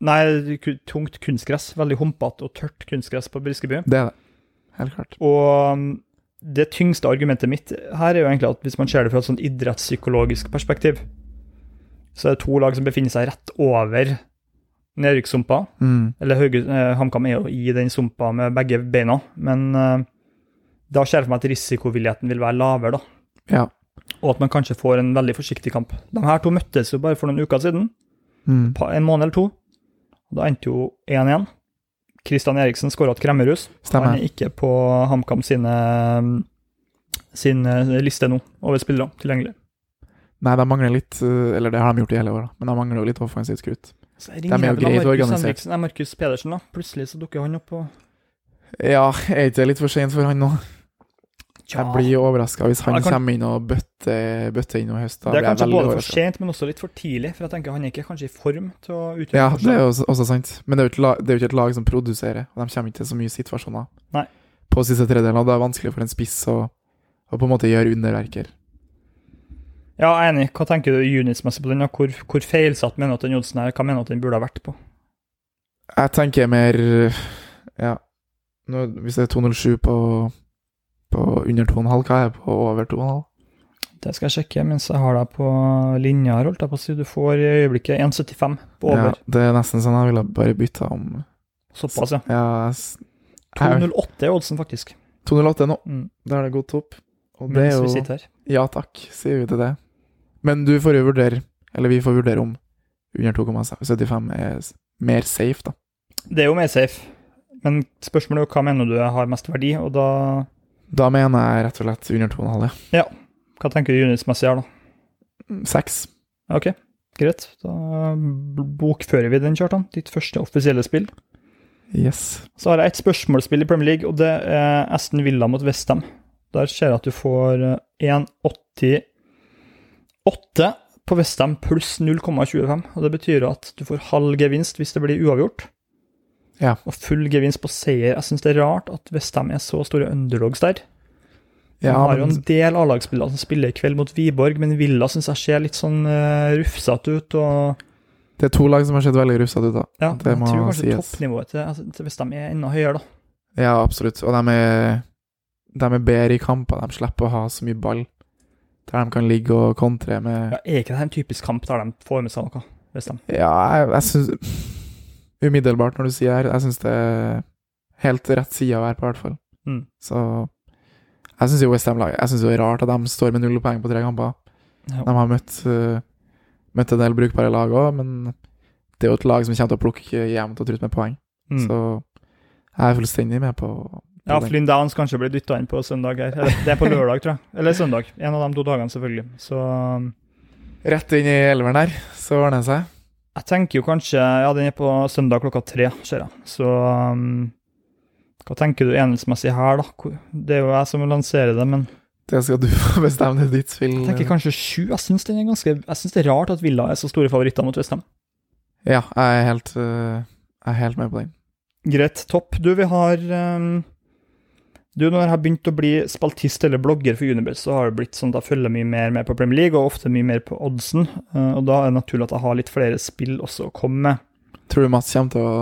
Nei, tungt kunstgress. Veldig humpete og tørt kunstgress på Briskeby. Det er det. Helt klart. Og det tyngste argumentet mitt her er jo egentlig at hvis man ser det fra et sånn idrettspsykologisk perspektiv, så er det to lag som befinner seg rett over nedrykkssumpa. Mm. Eller eh, HamKam er jo i den sumpa med begge beina, men eh, da ser jeg for meg at risikovilligheten vil være lavere, da. Ja. Og at man kanskje får en veldig forsiktig kamp. De her to møttes jo bare for noen uker siden, Mm. en måned eller to. Og Da endte jo 1-1. Kristian Eriksen skåra til kremmerhus. Stemmer. Han er ikke på HamKam sine, sin eh, liste nå over spillere tilgjengelig. Nei, de mangler litt eh, Eller det har de gjort i hele år, men de mangler jo litt offensivt skrutt. Så De er jo greit organisert. Nei, Markus Pedersen, da. Plutselig så dukker han opp og Ja, er ikke det litt for sent for han nå? Jeg blir overraska hvis han kan- kommer inn og bøtter, bøtter inn noe i høst. Da Det er blir jeg kanskje både for overrasket. sent, men også litt for tidlig. For jeg tenker han er ikke kanskje i form til å utgjøre Ja, det er jo også, også sant. Men det er, jo lag, det er jo ikke et lag som produserer, og de kommer ikke til så mye situasjoner Nei. på siste tredjedel, og det er vanskelig for en spiss å, å på en måte gjøre underverker. Ja, jeg er enig. Hva tenker du unitsmessig på den? Hvor, hvor feilsatt mener du at den oddsen er? Hva mener du at den burde ha vært på? Jeg tenker mer Ja, nå, hvis det er 207 på, på under 2,5, hva er jeg på over 2,5? Det skal jeg sjekke mens jeg har deg på linja holdt jeg på å si. Du får i øyeblikket 1,75 på over. Ja, det er nesten sånn jeg ville bare bytta om. Såpass, ja. Ja, 2,08 er oddsen, faktisk. 208 nå. Mm. Da er det god opp. Og det er mens vi jo sitter her. Ja takk, sier vi til det. Men du får jo vurdere, eller vi får vurdere om under 2,75 er mer safe, da. Det er jo mer safe, men spørsmålet er jo hva mener du har mest verdi, og da Da mener jeg rett og slett under 2,5. Hva tenker du unitsmessig her, da? Mm, Seks. Ok, greit. Da bokfører vi den, Kjartan. Ditt første offisielle spill. Yes. Så har jeg et spørsmålsspill i Premier League, og det er Aston Villa mot Westham. Der ser jeg at du får eh, 1,88 på Westham pluss 0,25. Og det betyr at du får halv gevinst hvis det blir uavgjort. Ja. Og full gevinst på seier. Jeg syns det er rart at Westham er så store underdogs der. De Ja, har jo en del A-lagsspillere som spiller i kveld mot Wiborg, men Villa syns jeg ser litt sånn uh, rufsete ut. og det er to lag som har sett veldig rufsete ut, da. ja, Det Jeg tror kanskje sies. toppnivået til, altså, til Westham er enda høyere, da. Ja, absolutt. Og de er, de er bedre i kamper. De slipper å ha så mye ball. Der de kan ligge og kontre med Ja, er ikke det en typisk kamp der de får med seg noe? Westham? Ja, jeg, jeg syns Umiddelbart, når du sier her, jeg syns det er helt rett side å være på, i hvert fall. Mm. Så jeg syns jo Westham-laget Jeg synes det er rart at de står med null poeng på tre kamper. Ja. De har møtt, uh, møtt en del brukbare lag òg, men det er jo et lag som kommer til å plukke jevnt og trutt med poeng. Mm. Så jeg er fullstendig med på, på Ja. Flynn Downs kanskje blir dytta inn på søndag her. Eller, det er på lørdag, tror jeg. Eller søndag. En av de to dagene, selvfølgelig. Så um, Rett inn i elveren der, så ordner det seg. Jeg tenker jo kanskje Ja, den er på søndag klokka tre, ser jeg. Så um, hva tenker du enhetsmessig her, da? Det er jo jeg som lanserer det, men Det skal du (laughs) få bestemme, det ditt spill. jeg tenker kanskje sju. Jeg syns den er ganske Jeg synes det er rart at Villa er så store favoritter mot Westham. Ja, jeg er helt, eh, jeg er helt med på den. Greit, topp. Du, vi har um, Du, når jeg har begynt å bli spaltist eller blogger for Unibet, så har det blitt sånn at jeg følger mye mer med på Premier League, og ofte mye mer på oddsen. eh, og da er det naturlig at jeg har litt flere spill også å komme med. Tror du Mats kommer til å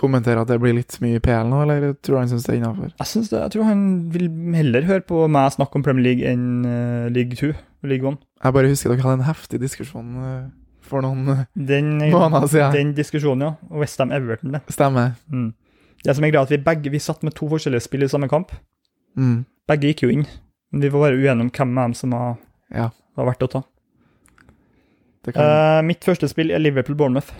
kommentere at det blir litt mye PL nå, eller tror du han syns det er innafor? Jeg, jeg tror han vil heller høre på meg snakke om Premier League enn uh, League 2 og League 1. Jeg bare husker dere hadde en heftig diskusjon eh, for noen Den, (laughs) måneder siden. den diskusjonen, ja. Og Westham Everton, det. Stemmer. Mm. Det som er greia, at vi begge vi satt med to forskjellige spill i samme kamp. Mm. Begge gikk jo inn. Men vi var bare uenige om hvem av dem som var, Ja, var verdt å ta. det kan Eh, mitt første spill er Liverpool-Bournemouth.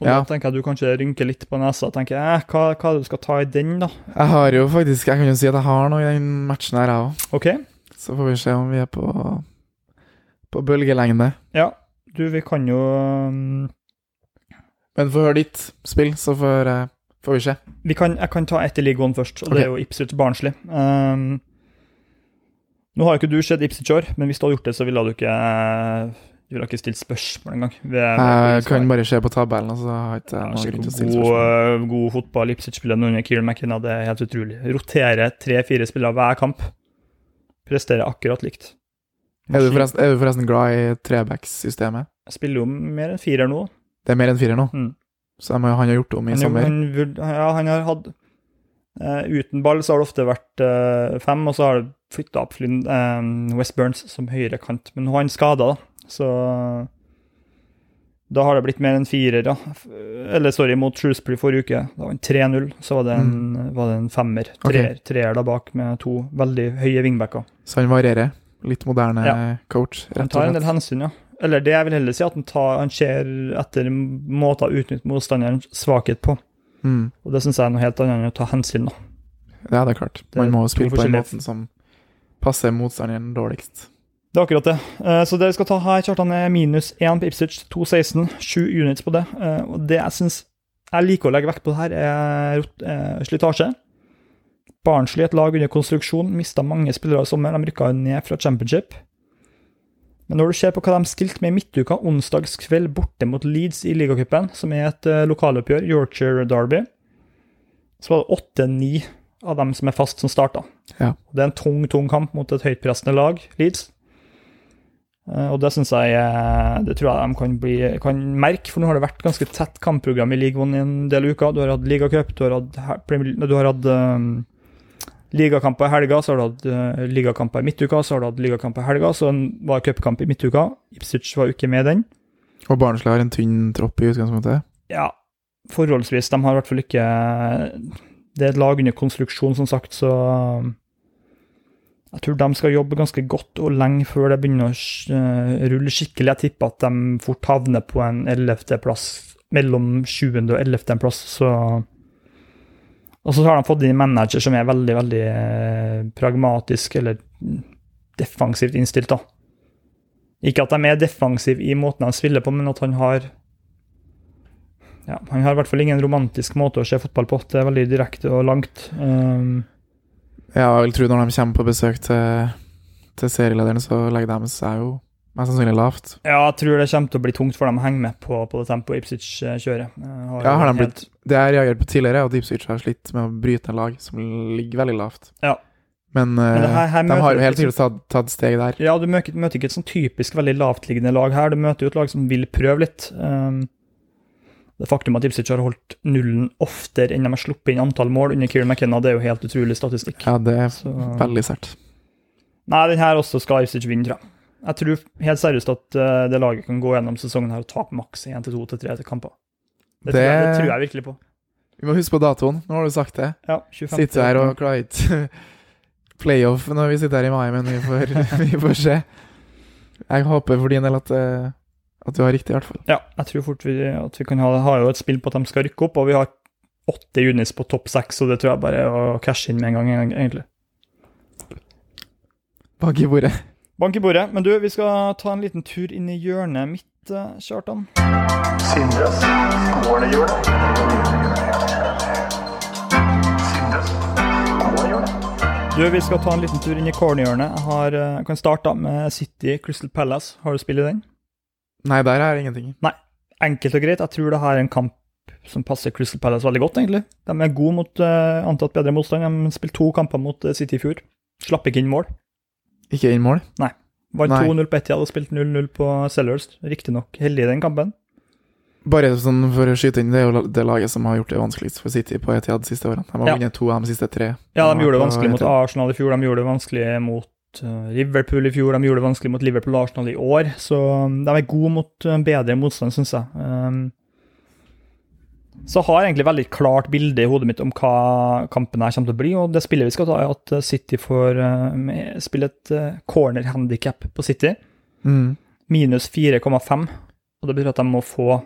Og Ja. da tenker jeg du kanskje rynker litt på nesa og tenker eh, hva, hva er det du skal ta i den, da? Jeg har jo faktisk Jeg kan jo si at jeg har noe i den matchen her, jeg òg. OK? Så får vi se om vi er på på bølgelengde. Ja. Du, vi kan jo um, Men få høre ditt spill, så får, eh, får vi se. vi kan, Jeg kan ta ett i League først, og det er jo Ipswich Barnslig. Um, nå har jo ikke du sett Ipswich i år, men hvis du hadde gjort det, så ville du ikke Du ville ikke stilt spørsmål engang. Jeg kan bare se på tabellen, og så har ikke jeg Ja, noe grunn til å stille spørsmål. God, god fotball Ipswich spiller nå under Kieran McKenna, det er helt utrolig. Roterer tre-fire spillere hver kamp. Presterer akkurat likt. Er du, forresten, er du forresten glad i trebackssystemet? Spiller jo mer enn firer nå. Det er mer enn fire nå, Mm. Så må, har- han har gjort om i Han, sommer. han, ja, han har hatt Uh, Uten ball så har det ofte vært uh, fem, og så har det flytta opp Flynn, uh, West Burns som høyre kant. Men nå er han skada, da. Så da har det blitt mer enn firer, ja. Eller sorry, mot Shrewsbury forrige uke. Da var han 3-0, så var det en, var det en femmer. Mm. Treer, treer da bak med to veldig høye vingbacker. Så han varierer. Litt moderne Ja. coach, Han tar en del hensyn, ja. Eller det jeg vil heller si, at han, tar, han ser etter måter å utnytte motstanderens svakhet på. Mm. Og det syns jeg er noe helt annet enn å ta hensyn, da. Ja, det er klart. Man må spille på den måte måten som passer motstanderen dårligst. Det er akkurat det. Eh, Så det vi skal ta her, Kjartan, er minus 1 på Ipswich, 2,16, 7 units på det. Eh, Og det jeg syns jeg liker å legge vekt på det her, er eh, slitasje. Barnsley, et lag under konstruksjon, mista mange spillere i sommer. De rykka ned fra championship. Men når du ser på hva de stilte med i midtuka, onsdagskveld borte mot Leeds i ligacupen, som er et eh, lokaloppgjør, Yorkshire Derby, så var det åtte-ni av dem som er fast, som starta. Ja. Det er en tung, tung kamp mot et høytpressende lag, Leeds. Eh, Og det synes jeg Det tror jeg de kan, bli, kan merke, for nå har det vært ganske tett kampprogram i League One i en del uker. Du har hatt ligacup, du har hatt, du har hatt um, ligakamper i helga, så har du hatt uh, ligakamper i midtuka, så har du hatt ligakamper i helga, så en var cupkamp i midtuka. Ipswich var jo ikke med den. Og Barnsley har en tynn tropp i utgangspunktet. Ja, forholdsvis. De har i hvert fall ikke Det er et lag under konstruksjon, som sagt, så Jeg tror de skal jobbe ganske godt og lenge før det begynner å eh, rulle skikkelig. Jeg tipper at de fort havner på en 11.-plass, mellom 7. og 11. plass. Så Og så har de fått inn en manager som er veldig, veldig eh, pragmatisk eller defensivt innstilt, da. Ikke at de er defensive i måten de spiller på, men at han har ja, Han har i hvert fall ingen romantisk måte å se fotball på. Det er veldig direkte og langt. Um, Ja, jeg vil tro når de kommer på besøk til, til serielederen, så legger de seg jo mest sannsynlig lavt. ja, jeg tror det kommer til å bli tungt for dem å henge med på, på det tempoet Ipswich eh, kjører. Har Ja, har de blitt Det jeg reagerte på tidligere, er at Ipswich har slitt med å bryte en lag som ligger veldig lavt. Ja. Men, Men eh, her- her de har jo helt sikkert tatt, tatt steg der. Ja, du møter, møter ikke et sånn typisk veldig lavtliggende lag her. Du møter jo et lag som vil prøve litt. Um, det faktum at Ipswich har holdt nullen oftere enn de har sluppet inn antall mål under Kieran McKenna, det er jo helt utrolig statistikk. Ja, det er Så, veldig sært. nei, den her også skal Ipswich vinne, tror jeg. Jeg tror helt seriøst at eh, det laget kan gå gjennom sesongen her og tape maks 1-2-3 kamper. Det, tror jeg, det Det- tror jeg virkelig på. Vi må huske på datoen. Nå har du sagt det. Ja, 25. Sitter her og klarer ikke (laughs) playoff når vi sitter her i mai, men vi får, (laughs) vi får se. Jeg håper for din del at, eh, at du har riktig, i hvert fall. Ja, jeg tror fort vi, at vi kan ha, har jo et spill på at de skal rykke opp, og vi har åtte unis på topp seks, så det tror jeg bare er å cashe inn med en gang, egentlig. Bak i bordet. Bank i bordet. Men du, vi skal ta en liten tur inn i hjørnet mitt, eh, Kjartan. Sindres cornerhjørne. Du, vi skal ta en liten tur inn i cornerhjørnet. Jeg har, eh, kan starte med City Crystal Palace. Har du spill i den? Nei, der er ingenting. Enkelt og greit. Jeg tror det her er en kamp som passer Crystal Palace veldig godt, egentlig. De er gode mot uh, antatt bedre motstand. De spilte to kamper mot City i fjor. Slapp ikke inn mål. Ikke inn mål. Vant Nei. 2-0 på Etiad og spilt 0-0 på Sellers. Riktignok heldig i den kampen. Bare sånn for å skyte inn, det er jo det laget som har gjort det vanskeligst for City på Etihad de siste årene. De har Ja. vunnet to av de siste tre. Ja, de gjorde det vanskelig mot Arsenal i fjor, de gjorde det vanskelig mot eh, Liverpool i fjor, de gjorde det vanskelig mot Liverpool og Arsenal i år. Så um, de er gode mot uh, bedre motstand, syns jeg. Um, så har jeg egentlig veldig klart bilde i hodet mitt om hva kampen her kommer til å bli. Og det spillet vi skal ta, er at uh, City får uh, spille et uh, corner-handikap på City. Mm. Minus 4,5. Og det betyr at de må få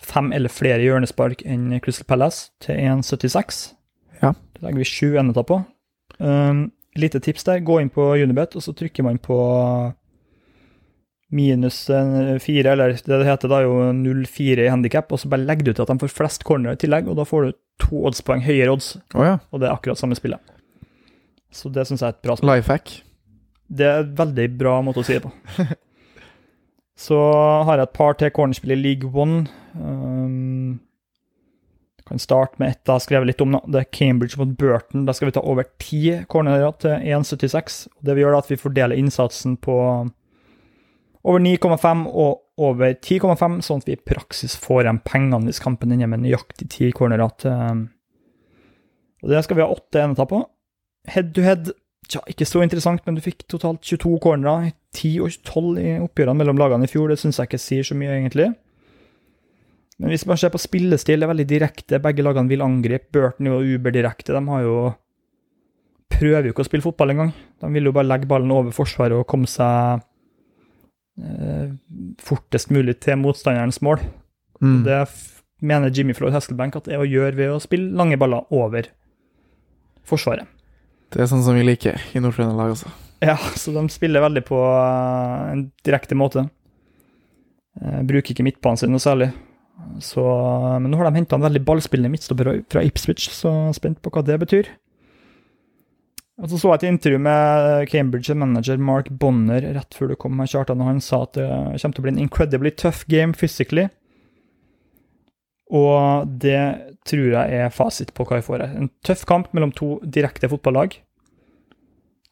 fem eller flere hjørnespark enn Crystal Palace til 1,76. Ja. Det legger vi sju enheter på. Um, lite tips der. Gå inn på Unibet, og så trykker man på minus eh, fire, eller det det heter da jo 0-4 i handikap, og så bare legger du til at de får flest corner i tillegg, og da får du to oddspoeng høyere odds, Oh, ja. og det er akkurat samme spillet. Så det syns jeg er et bra spill. Life hack. Det er et veldig bra måte å si det på. (laughs) Så har jeg et par til cornerspill i League One. Um, kan starte med ett jeg har skrevet litt om. Da. Det er Cambridge mot Burton. Da skal vi ta over ti cornerer til 1,76. Det vi gjør er at vi fordeler innsatsen på over 9,5 og over 10,5, sånn at vi i praksis får igjen pengene hvis kampen ender med nøyaktig ti cornerer. um, Og Det skal vi ha åtte enheter på. Head to head Tja, ikke så interessant, men du fikk totalt 22 cornerer, 10 og 12 i oppgjørene mellom lagene i fjor. Det syns jeg ikke sier så mye, egentlig. Men hvis man ser på spillestil, det er veldig direkte. Begge lagene vil angripe. Burton og Uber direkte. De har jo prøver jo ikke å spille fotball engang. De vil jo bare legge ballen over forsvaret og komme seg eh, fortest mulig til motstanderens mål. Mm. Det mener Jimmy Floyd Hasselbank at det er å gjøre ved å spille lange baller over forsvaret. Det er sånn som vi liker i Nord-Trøndelag også. Ja, så de spiller veldig på eh, en direkte måte. Eh, bruker ikke midtbanen sin noe særlig. Så, men nå har de henta en veldig ballspillende midtstopper fra Ipswich, så jeg er spent på hva det betyr. Og så så jeg et intervju med Cambridge manager Mark Bonner rett før du kom med Kjartan, og han sa at det kommer til å bli en incredibly tough game physically. Og det tror jeg er fasit på hva vi får her. En tøff kamp mellom to direkte fotballag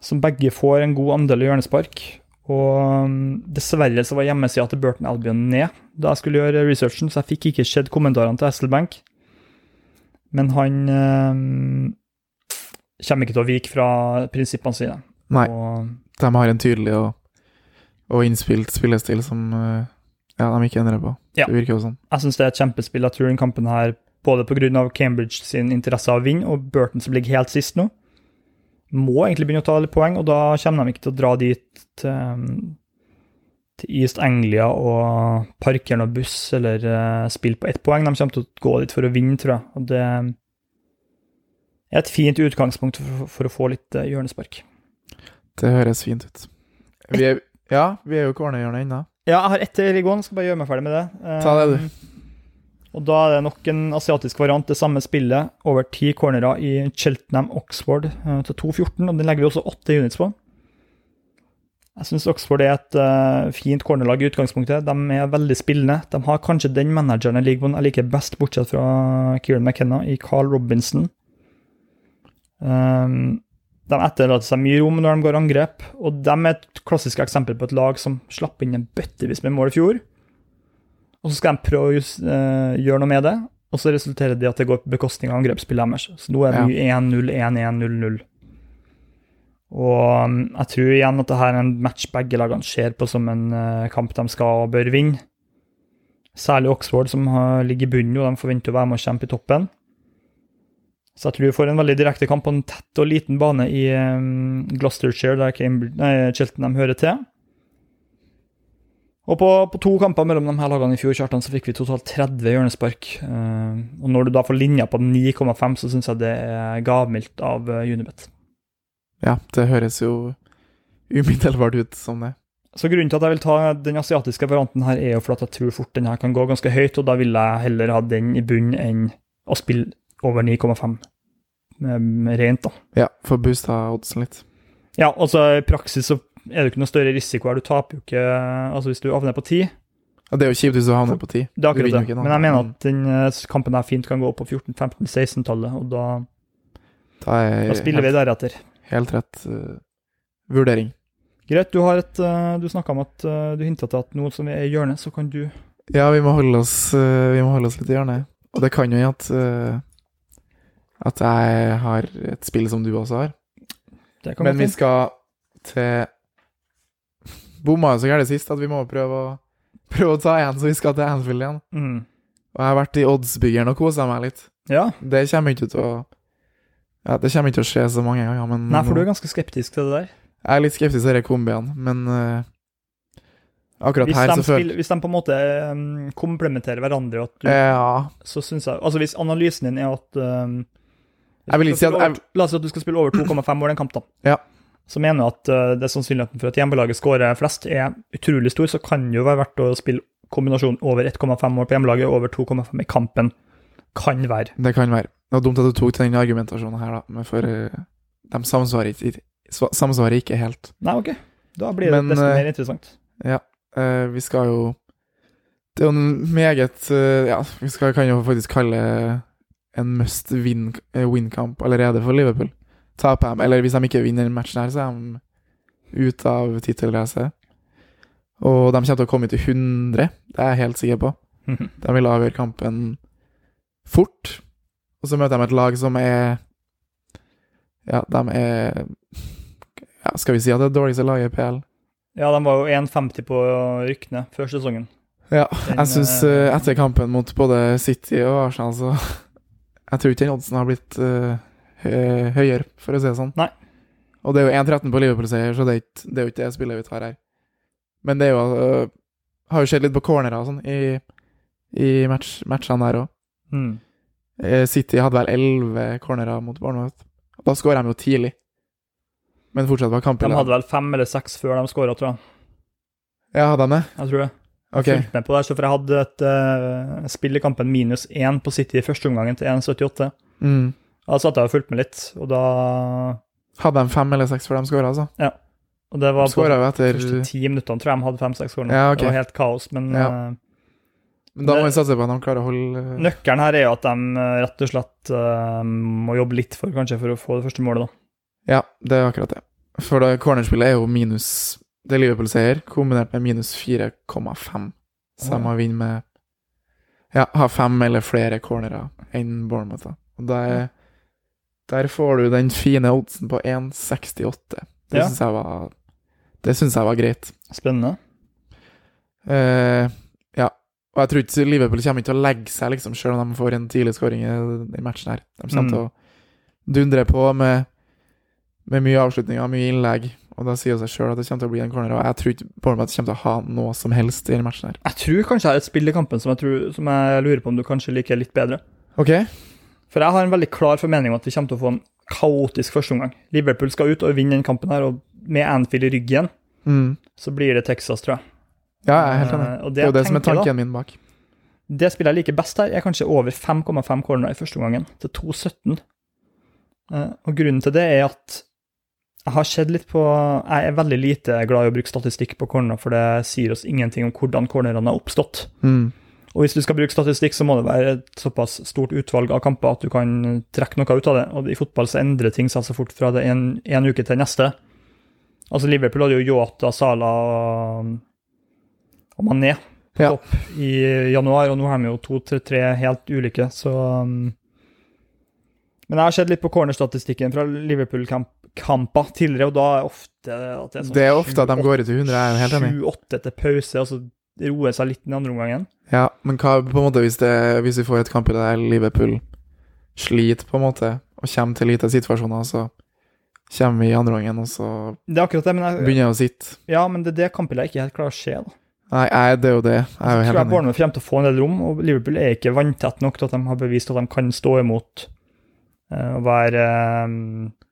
som begge får en god andel hjørnespark. Og um, dessverre så var hjemmesida til Burton Albion ned da jeg skulle gjøre researchen, så jeg fikk ikke sett kommentarene til Hasselbank. Men han um, kommer ikke til å vike fra prinsippene sine. Nei, Og de har en tydelig og, og innspilt spillestil som eh, ja, de ikke endrer på. Ja. Det virker jo sånn. jeg syns det er et kjempespill. Jeg tror den kampen her, både pga. Cambridge sin interesse av å vinne, og Burton som ligger helt sist nå, må egentlig begynne å ta litt poeng, og da kommer de ikke til å dra dit til, til East Anglia og parkere noen buss eller uh, spille på ett poeng. De kommer til å gå dit for å vinne, tror jeg. Og det et fint utgangspunkt for, for å få litt eh, hjørnespark. Det høres fint ut. Vi er, ja, vi er jo i cornerhjørnet ennå. Ja, jeg har ett til i gående, skal bare gjøre meg ferdig med det. Ta det, du. Um, Og da er det nok en asiatisk variant, det samme spillet, over ti cornerer i Cheltenham Oxford eh, til 2.14, og den legger vi også åtte units på. Jeg syns Oxford er et uh, fint cornerlag i utgangspunktet. De er veldig spillende. De har kanskje den manageren i ligaen jeg liker best, bortsett fra Kieran McKenna, i Carl Robinson. Um, de etterlater seg mye rom når de går angrep, og de er et klassisk eksempel på et lag som slapp inn en bøttevis med mål i fjor. Og så skal de prøve å just, uh, gjøre noe med det, og så resulterer det i at det går på bekostning av angrepsspillet deres. Så nå er det ja. 1-0, 1-1, 0-0. Og um, jeg tror igjen at det her er en match begge lagene ser på som en eh, kamp de skal og bør vinne. Særlig Oxford, som har, ligger i bunnen, og de forventer å være med og kjempe i toppen. Så jeg tror vi får en veldig direkte kamp på en tett og liten bane i um, Gloucestershire, der Cambridge, nei, Cheltenham hører til. Og på, på to kamper mellom de her lagene i fjor Kjartan, så fikk vi totalt 30 hjørnespark. Eh, og når du da får linja på 9,5, så syns jeg det er gavmildt av uh, Unibet. Ja, det høres jo umiddelbart ut som det. Så grunnen til at jeg vil ta den asiatiske varianten her, er jo for at jeg tror fort den her kan gå ganske høyt, og da vil jeg heller ha den i bunnen enn å spille over 9,5 eh, rent, da. Ja, for å booste oddsen litt. Ja, altså i praksis så er det ikke noe større risiko her. Du taper jo ikke Altså hvis du havner på 10, Ja, det er jo kjipt hvis du havner på 10. det er akkurat det. Men jeg mener at den eh, kampen her fint kan gå på 14-15-16-tallet, og da, Da da spiller vi helt, deretter. helt rett uh, vurdering. Greit, du har et eh, Du snakka om at uh, du hinta til at nå som vi er i hjørnet, så kan du Ja, vi må holde oss, vi må holde oss litt i hjørnet. Og det kan jo gjøre at at jeg har et spill som du også har. Men vi skal til Bomma jo så gærent sist at vi må prøve å, prøve å ta én, så vi skal til Anfield igjen. Mm. Og jeg har vært i oddsbyggeren og kosa meg litt. Ja. Det kommer ikke til å Ja, det kommer ikke til å skje så mange ganger, men Nei, for du er ganske skeptisk til det der. jeg er litt skeptisk til disse kombiene, men uh, akkurat Hvis her så føler hvis de på en måte um, komplementerer hverandre, du, Ja. så syns jeg Altså hvis analysen din er at um, Jeg vil ikke si at jeg, La oss si at du skal spille over 2,5 mål i en kamp, da. Ja. Så mener jeg at uh, det sannsynligheten for at hjemmelaget skårer flest, er utrolig stor. Så kan det jo være verdt å spille kombinasjonen over 1,5 mål på hjemmelaget, over 2,5 i kampen. Kan være. Det kan være. Det var dumt at du tok til den argumentasjonen her, da, men for uh, de samsvarer ikke, samsvarer ikke helt. Nei, OK. Da blir det Men, desto eh, mer interessant. Eh, vi skal jo Det er jo en meget eh, Ja, vi skal, kan jo faktisk kalle en must win-kamp win-kamp allerede for Liverpool. Taper de, eller hvis de ikke vinner matchen her, så er de ute av tittelracet. Og de kommer til å komme til 100, det er jeg helt sikker på. (laughs) De vil avgjøre kampen fort. Og så møter de et lag som er Ja, de er ja, Skal vi si at det er dårligste laget i PL? Ja, de var jo 1,50 på rykkene før sesongen. Ja, Den, jeg syns eh, etter kampen mot både City og Arsenal, så Jeg tror ikke den oddsen har blitt uh, høyere, for å si det sånn. Nei. Og det er jo 1-13 på Liverpool-seier, så det er, ikke, det er jo ikke det spillet vi tar her. Men det er jo uh, Har jo skjedd litt på cornerer og sånn i, i match, matchene der òg. Mm. City hadde vel 11 cornerer mot Barnevåg. Da skåra de jo tidlig. Men fortsatt var kampen De hadde vel fem eller seks før de skåra, tror jeg. Ja, hadde de det? Jeg tror det. Jeg Fulgt med på det, så for jeg hadde et uh, spill i kampen minus én på City i første omgangen til 1,78. Mm. Da satt jeg og fulgte med litt, og da Hadde de fem eller seks før de skåra, altså? Ja. Og det var De på etter første ti minuttene, tror jeg de hadde fem-seks skåringer. Ja, okay. Det var helt kaos, men Ja. eh, Men da må vi satse på at de klarer å holde øh, nøkkelen her er jo at de eh, rett og slett uh, må jobbe litt for, kanskje, for å få det første målet, da. Ja, det er akkurat det. For cornerspillet er jo minus Det er Liverpool-seier kombinert med minus 4,5. Så de må vinne med Ja, ha fem eller flere cornerer enn Bournemouth. da. Og der, der får du den fine oddsen på 1,68. Det Ja. syns jeg var Det syns jeg var greit. Spennende. Uh, ja. Og jeg tror ikke Liverpool kommer ikke til å legge seg, liksom, selv om de får en tidlig skåring i i matchen her. De kommer Mm. til å dundre på med, med mye avslutninger, mye innlegg. Og da sier jo seg sjøl at det kommer til å bli en corner. Og jeg tror ikke Bournemouth kommer til å ha noe som helst i denne matchen her. Jeg tror kanskje jeg har et spill i kampen som jeg, tror, som jeg lurer på om du kanskje liker litt bedre. OK? For jeg har en veldig klar formening om at vi kommer til å få en kaotisk førsteomgang. Liverpool skal ut og vinne denne kampen her, og med Anfield i ryggen Mm. så blir det Texas, tror jeg. Ja, jeg er helt enig. Uh, og Det er jo det som er tanken da- min bak. Det spillet jeg liker best her, er kanskje over 5,5 corner i første omgangen, til 2,17. Uh, Og grunnen til det er at jeg har sett litt på Jeg er veldig lite glad i å bruke statistikk på corner, for det sier oss ingenting om hvordan cornerne har oppstått. Mm. Og hvis du skal bruke statistikk, så må det være et såpass stort utvalg av kamper at du kan trekke noe ut av det. Og i fotball så endrer ting seg så fort fra det en, en uke til neste. Altså Liverpool hadde jo Yota, Sala og, og Mané Ja. topp i januar, og nå har vi jo to-tre helt ulike, så um, Men jeg har sett litt på cornerstatistikken fra Liverpool-kamper tidligere, og da er ofte at det er sånn Det er ofte at de går ut i 100, jeg er helt enig. 7-8 til pause, og så roer seg litt den andre omgangen. Ja, men hva på en måte hvis, det, hvis vi får et kamp i det der Liverpool sliter, på en måte, og kommer til lite situasjoner, så kommer vi i andre gangen, og så Det er akkurat det, men jeg, begynner jeg å sitte. ja, men det er det kampbildet jeg ikke helt klarer å se. da. Nei, jeg, det er jo det. Jeg er jo Jeg tror jeg enig. Bournemouth kommer til å få en del rom, og Liverpool er ikke vanntett nok til at de har bevist at de kan stå imot eh, og være eh,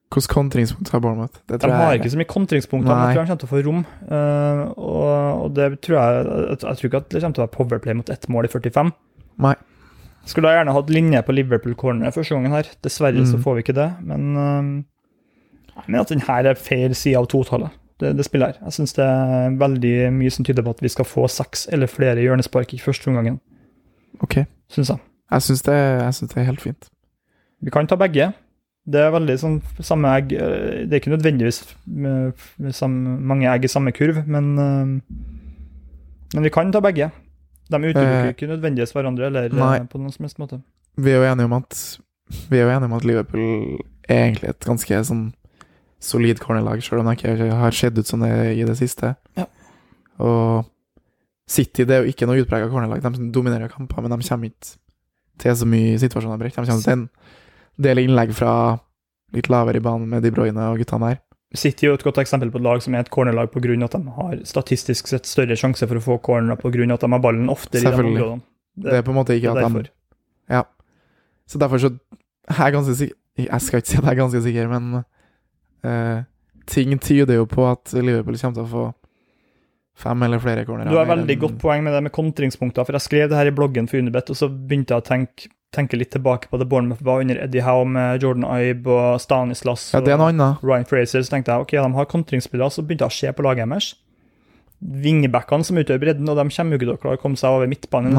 Hvilket kontringspunkt har Bournemouth? Det De har jeg ikke så mye kontringspunkter, men jeg tror de kommer til å få rom. Uh, og, og det tror jeg Jeg jeg tror ikke at det kommer til å være powerplay mot ett mål i 45. Nei. Skulle da gjerne hatt linje på Liverpool corner første gangen her. Dessverre så Mm. får vi ikke det, men uh, jeg mener at den her er feil side av totallet. Det, det spillet her. Jeg syns det er veldig mye som tyder på at vi skal få seks eller flere hjørnespark i første omgang. Ok. syns jeg. Jeg syns det, det er helt fint. Vi kan ta begge. Det er veldig sånn samme egg eh, Det er ikke nødvendigvis med, med samme, mange egg i samme kurv, men eh, Men vi kan ta begge. De utelukker Eh, ikke nødvendigvis hverandre eller eh, nei. på noen som helst måte. Vi er jo enige om at Vi er jo enige om at Liverpool er egentlig et ganske sånn solid cornerlag, selv om det ikke har sett ut som det i det siste. Ja. Og City det er jo ikke noe utprega cornerlag. De dominerer kamper, men de kommer ikke til så mye situasjoner bredt. De kommer til en del innlegg fra litt lavere i banen med De Bruyne og guttene der. City er jo et godt eksempel på et lag som er et cornerlag pga. at de har statistisk sett større sjanse for å få corner pga. at de har ballen oftere i de det. Det er på en måte ikke at at de. Ja. Så derfor så Jeg er ganske sikker Jeg skal ikke si at jeg er ganske sikker, men uh, ting tyder jo på at Liverpool kommer til å få fem eller flere cornerer. Du har veldig godt poeng med det med kontringspunkter, for jeg skrev det her i bloggen for Unibet, og så begynte jeg å tenke, tenke litt tilbake på det Bournemouth var under Eddie Howe med Jordan Ibe og Stanislas Ja, og Ryan Fraser. Så tenkte jeg ok, de har kontringsspillere, så begynte jeg å se på laget deres. Vingebackene som utgjør bredden, og de kommer jo ikke til å klare å komme seg over midtbanen.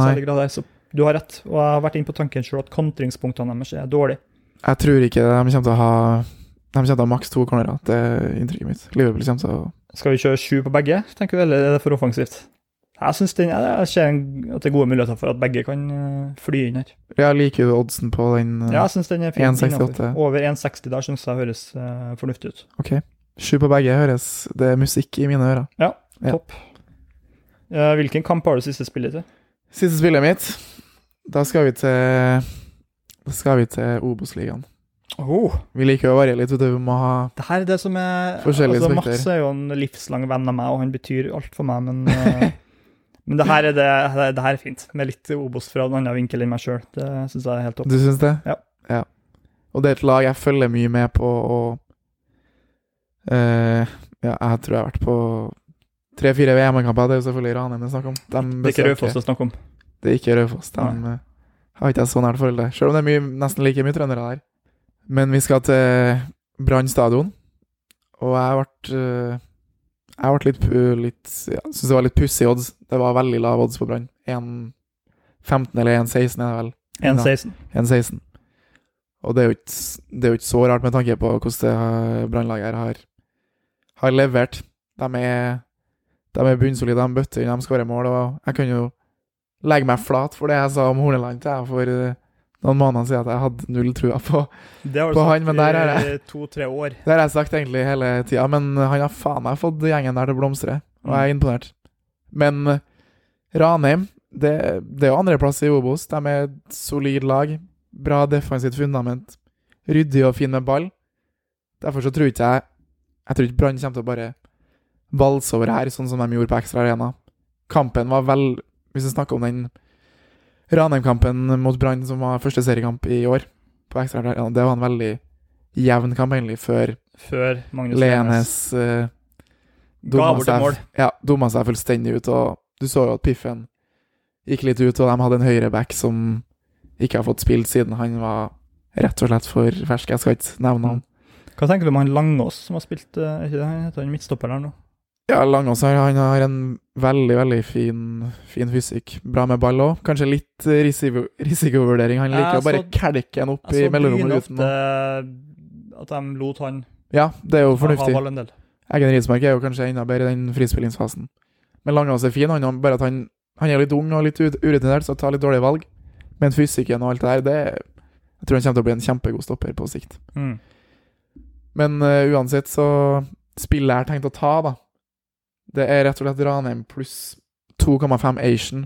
Så du har rett, og jeg har vært inne på tanken selv at kontringspunktene deres er dårlige. Jeg tror ikke de kommer til å ha De kommer til å ha maks to cornerer. Det er inntrykket mitt. Liverpool kommer til å Skal vi kjøre sju på begge, tenker du, eller er det for offensivt? Jeg synes den, jeg ser at det er gode muligheter for at begge kan eh, fly inn her. Jeg liker jo oddsen på den. eh, Ja, jeg syns den er fin. 1,68. Over 1,60 der syns jeg høres eh, fornuftig ut. Ok. Sju på begge høres Det er musikk i mine ører. Ja. Topp. Eh, hvilken kamp har du siste spillet til? Siste spillet mitt. Da skal vi til Da skal vi til Obos-ligaen. Oh, Vi liker jo å variere litt, vet du. Vi må ha det her er det som er Forskjellige altså. Mats er jo en livslang venn av meg, og han betyr alt for meg, men (laughs) Men det her er, det, det her er fint, med litt Obos fra en annen vinkel enn meg sjøl. Det syns jeg er helt topp. Du syns det? Ja. Og det er et lag jeg følger mye med på, og uh, Ja, jeg tror jeg har vært på tre-fire VM-kamper. Det er jo selvfølgelig Ranheim det er snakk om. De Det er ikke Raufoss det er snakk om. Det er ikke Raufoss. De Nei. har ikke jeg så nært forhold til. Selv om det er mye, nesten like mye trøndere der. Men vi skal til Brann stadion, og jeg ble eh, Jeg ble litt, litt ja, Syns det var litt pussig odds. Det var veldig lav odds på Brann. 1,15 eller 1,16 er det vel. 1,16. 1,16. Og det er, jo ikke, det er jo ikke så rart med tanke på hvordan brannlaget her har, har levert. De er, de er bunnsolide, de bøtter inn, de skårer mål. Og jeg kan jo legge meg flat for det jeg sa om Horneland til jeg for eh, noen måneder siden, at jeg hadde null trua på. Har På han, men der er to-tre år. Det har jeg sagt egentlig hele tida, men han har faen meg fått gjengen der til å blomstre, og jeg er imponert. Men eh, Ranheim, det, det er jo andreplass i Obos. De er et solid lag. Bra defensivt fundament. Ryddig og fin med ball. Derfor så tror ikke jeg Jeg tror ikke Brann kommer til å bare valse over her, sånn som de gjorde på Ekstra Arena. Kampen var vel Hvis vi snakker om den Ranheim-kampen mot Brann, som var første seriekamp i år, på Ekstra ja, det var en veldig jevn kamp, egentlig, før Før Magnus Lenes uh, bort et mål. ja, dumma seg fullstendig ut. Og du så jo at Piffen gikk litt ut, og de hadde en høyreback som ikke har fått spilt siden han var rett og slett for fersk. Jeg skal ikke nevne han. Hva tenker du om han Langås, som har spilt eh, er ikke det, han heter han midtstopper der nå? Ja, Langås han har en veldig, veldig fin, fin fysikk. Bra med ball òg. Kanskje litt eh, risiko, risikovurdering. Han liker Jeg å bare kelke den opp i Jeg så mellomrommet uten ofte at de lot han Ja, det er jo fornuftig. Egen en Rismark er jo kanskje enda bedre i den frispillingsfasen. Men Langås er fin, han har bare at han, han er litt ung og litt ut- urutinert, så tar litt dårlige valg. Men fysikken og alt det der, det Jeg tror han kommer til å bli en kjempegod stopper på sikt. Mm. Men uh, uansett så Spillet jeg har tenkt å ta, da, det er rett og slett Ranheim pluss 2,5 Asian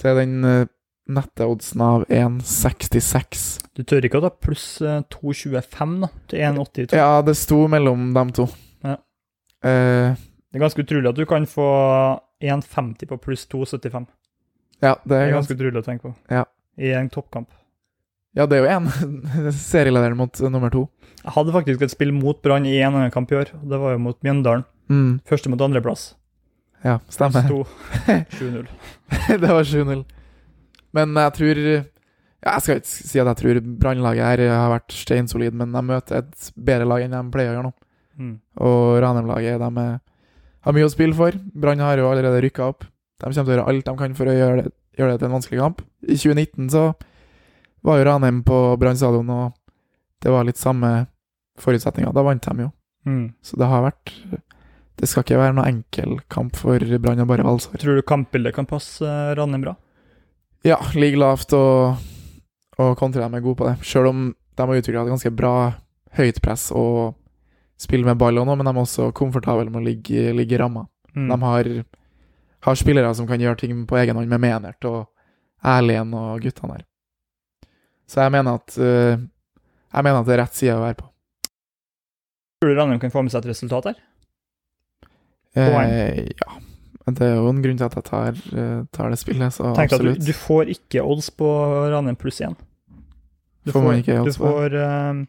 til den uh, nette oddsen av 1,66. Du tør ikke å ta pluss eh, 2,25 da, til 1,82. Ja, det sto mellom dem to. Ja. Eh, Det er ganske utrolig at du kan få 1,50 på pluss 2,75. ja, det Det er er ganske utrolig å tenke på. Ja. I en toppkamp. Ja, det er jo én (laughs) serielederen mot uh, nummer to. Jeg hadde faktisk et spill mot Brann i en annen kamp i år. og Det var jo mot Mjøndalen. Mm, Første mot andreplass. ja, stemmer. Sto (laughs) 7-0. det var 7-0. Men jeg tror ja, Jeg skal ikke si at jeg tror Brannlaget her har vært steinsolid, men de møter et bedre lag enn de pleier å gjøre nå. Mm. Og Ranheim-laget de har mye å spille for. Brann har jo allerede rykka opp. De kommer til å gjøre alt de kan for å gjøre det, gjøre det til en vanskelig kamp. I 2019 så var jo Ranheim på Brann stadion, og det var litt samme forutsetninger. Da vant de jo. Mm. Så det har vært Det skal ikke være noe enkel kamp for Brann og bare valse. Tror du kampbildet kan passe eh, Ranheim bra? Ja, ligge lavt og, og kontre dem er gode på det. Sjøl om de har utvikla et ganske bra høyt press og spille med ball og noe, men de er også komfortable med å ligge, ligge i ramma. Mm. De har, har spillere som kan gjøre ting på egen hånd, med Menert og Erlien og guttene der. Så jeg mener at eh, Jeg mener at det er rett side å være på. Tror du Ranheim kan få med seg et resultat her? Eh, ja. Det er jo en grunn til at jeg tar, eh, tar det spillet, så Tenk at du, du får ikke odds på Ranheim pluss 1. Du Får man ikke odds du får, uh,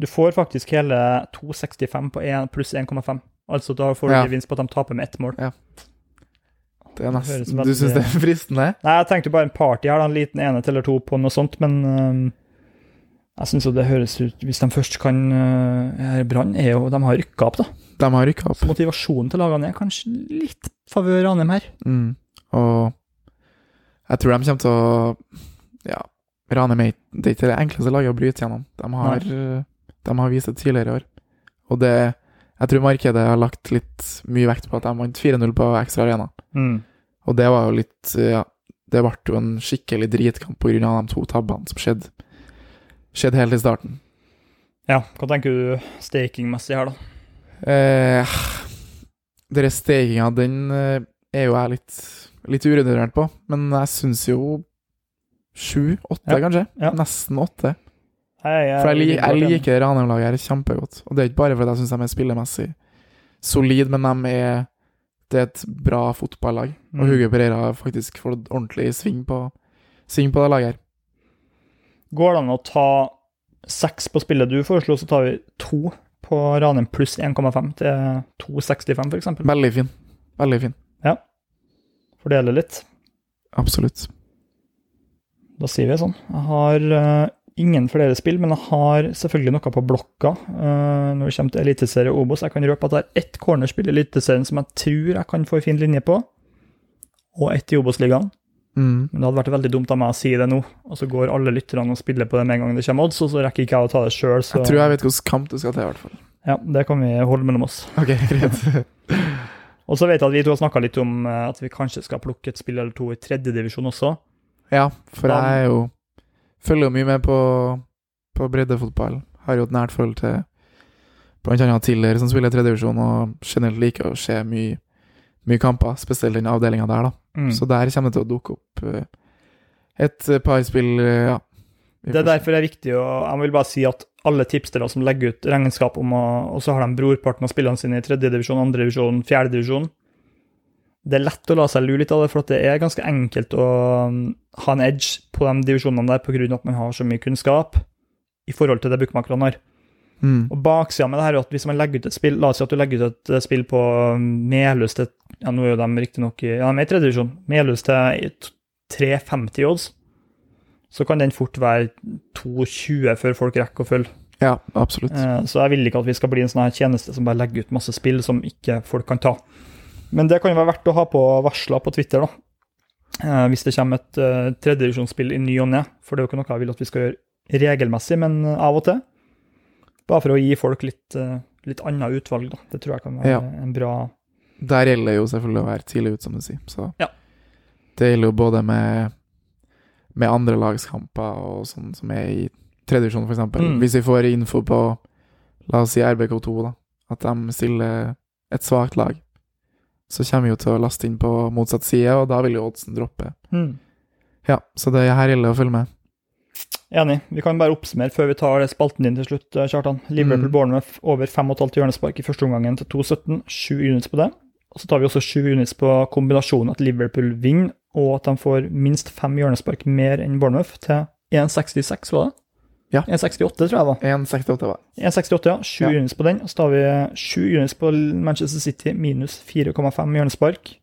du får faktisk hele 2,65 på 1 pluss 1,5. Altså da får du Ja. gevinst på at de taper med ett mål. det er det nesten høres Du syns det er fristende? Nei, jeg tenkte bare en party her, da, en liten enhet eller to på noe sånt, men eh, jeg syns det høres ut Hvis de først kan uh, Brann er jo De har rykka opp, da. De har rykka opp. Så motivasjonen til lagene er kanskje litt favør Ranheim her. Mm. Og jeg tror de kommer til å Ja, Ranheim er det ikke det enkleste laget å bryte gjennom. De har, eh, de har vist det tidligere i år. Og det Jeg tror markedet har lagt litt mye vekt på at de vant 4-0 på Ekstra Arena. Mm. Og det var jo litt Ja, det ble jo en skikkelig dritkamp av de to tabbene som skjedde Skjedde helt i starten. Ja, hva tenker du stakingmessig her, da? Eh, Dere stakinga, den eh, er jo jeg litt, litt urutinert på, men jeg syns jo sju, åtte, Ja, kanskje. ja. Nesten åtte. Jeg, For jeg, jeg liker Ranheim-laget her kjempegodt. Og det er ikke bare fordi jeg syns de er spillemessig solid, men de er Det er et bra fotballag. Og Mm. Hugo Pereira har faktisk fått ordentlig sving på, sving på det laget her. Går det an å ta seks på spillet du foreslo, så tar vi to på Ranheim pluss 1,5 til 2,65 f.eks. Veldig fin. Veldig fin. Ja. Fordele litt. Absolutt. Da sier vi sånn. Jeg har uh, ingen flere spill, men jeg har selvfølgelig noe på blokka uh, når det kommer til Eliteserie Obos. Jeg kan røpe at jeg har ett cornerspill i Eliteserien som jeg tror jeg kan få en fin linje på, og ett i Obos-ligaen. Mm. Men det hadde vært veldig dumt av meg å si det nå, og så går alle lytterne og spiller på det med en gang det kommer odds, og så rekker ikke jeg å ta det sjøl, så Jeg tror jeg vet hvilken kamp du skal til, i hvert fall. ja, det kan vi holde mellom oss. Ok, greit. (laughs) Og så vet jeg at vi to har snakka litt om eh, at vi kanskje skal plukke et spill eller to i tredjedivisjon også. Ja, for Da- jeg er jo Følger jo mye med på, på breddefotball. Har jo et nært forhold til bl.a. Tiller, som spiller i tredjedivisjon, og generelt liker å se mye, mye kamper, spesielt den avdelinga der, da. Mm. Så der kommer det til å dukke opp eh, et par spill, eh, ja. Det er derfor det er viktig å Jeg vil bare si at alle tipstere som legger ut regnskap om å Og så har de brorparten av spillene sine i tredjedivisjon, andredivisjon, fjerdedivisjon. Det er lett å la seg lure litt av det, for det er ganske enkelt å um, ha en edge på de divisjonene der pga. at man har så mye kunnskap i forhold til det bookmakerne har. Mm. Og baksida med det her er at hvis man legger ut et spill La oss si at du legger ut et eh, spill på Melhus til Ja, nå er jo de riktignok i Ja, de er i tredje divisjon. Melhus til 350 odds. Så kan den fort være 2,20 før folk rekker å følge. Ja, absolutt. Eh, Så jeg vil ikke at vi skal bli en sånn her tjeneste som bare legger ut masse spill som ikke folk kan ta. Men det kan jo være verdt å ha på varsler på Twitter, da. Eh, Hvis det kommer et uh, tredjedivisjonsspill i ny og ne. For det er jo ikke noe jeg vil at vi skal gjøre regelmessig, men eh, av og til. Bare for å gi folk litt, eh, litt annet utvalg, da. Det tror jeg kan være Ja. en bra Der gjelder det jo selvfølgelig å være tidlig ute, som du sier. Så Ja. det gjelder jo både med, med andre lagskamper og sånn som er i tredje divisjon, f.eks. Mm. Hvis vi får info på, la oss si RBK2, da, at de stiller et svakt lag, så kommer vi jo til å laste inn på motsatt side, og da vil jo oddsen droppe. Mm. Ja, så det her gjelder å følge med. Enig. Vi kan bare oppsummere før vi tar spalten din til slutt, eh, Kjartan. Liverpool Mm. Bournemouth over 5,5 hjørnespark i første omgangen til 2,17. 7 units på det. Og så tar vi også 7 units på kombinasjonen at Liverpool vinner, og at de får minst fem hjørnespark mer enn Bournemouth, til 1,66, var det? Ja. 1,68 tror jeg da. 1,68 var 1,68, ja. 7 Ja. units på den. Og så tar vi 7 units på Manchester City, minus 4,5 hjørnespark.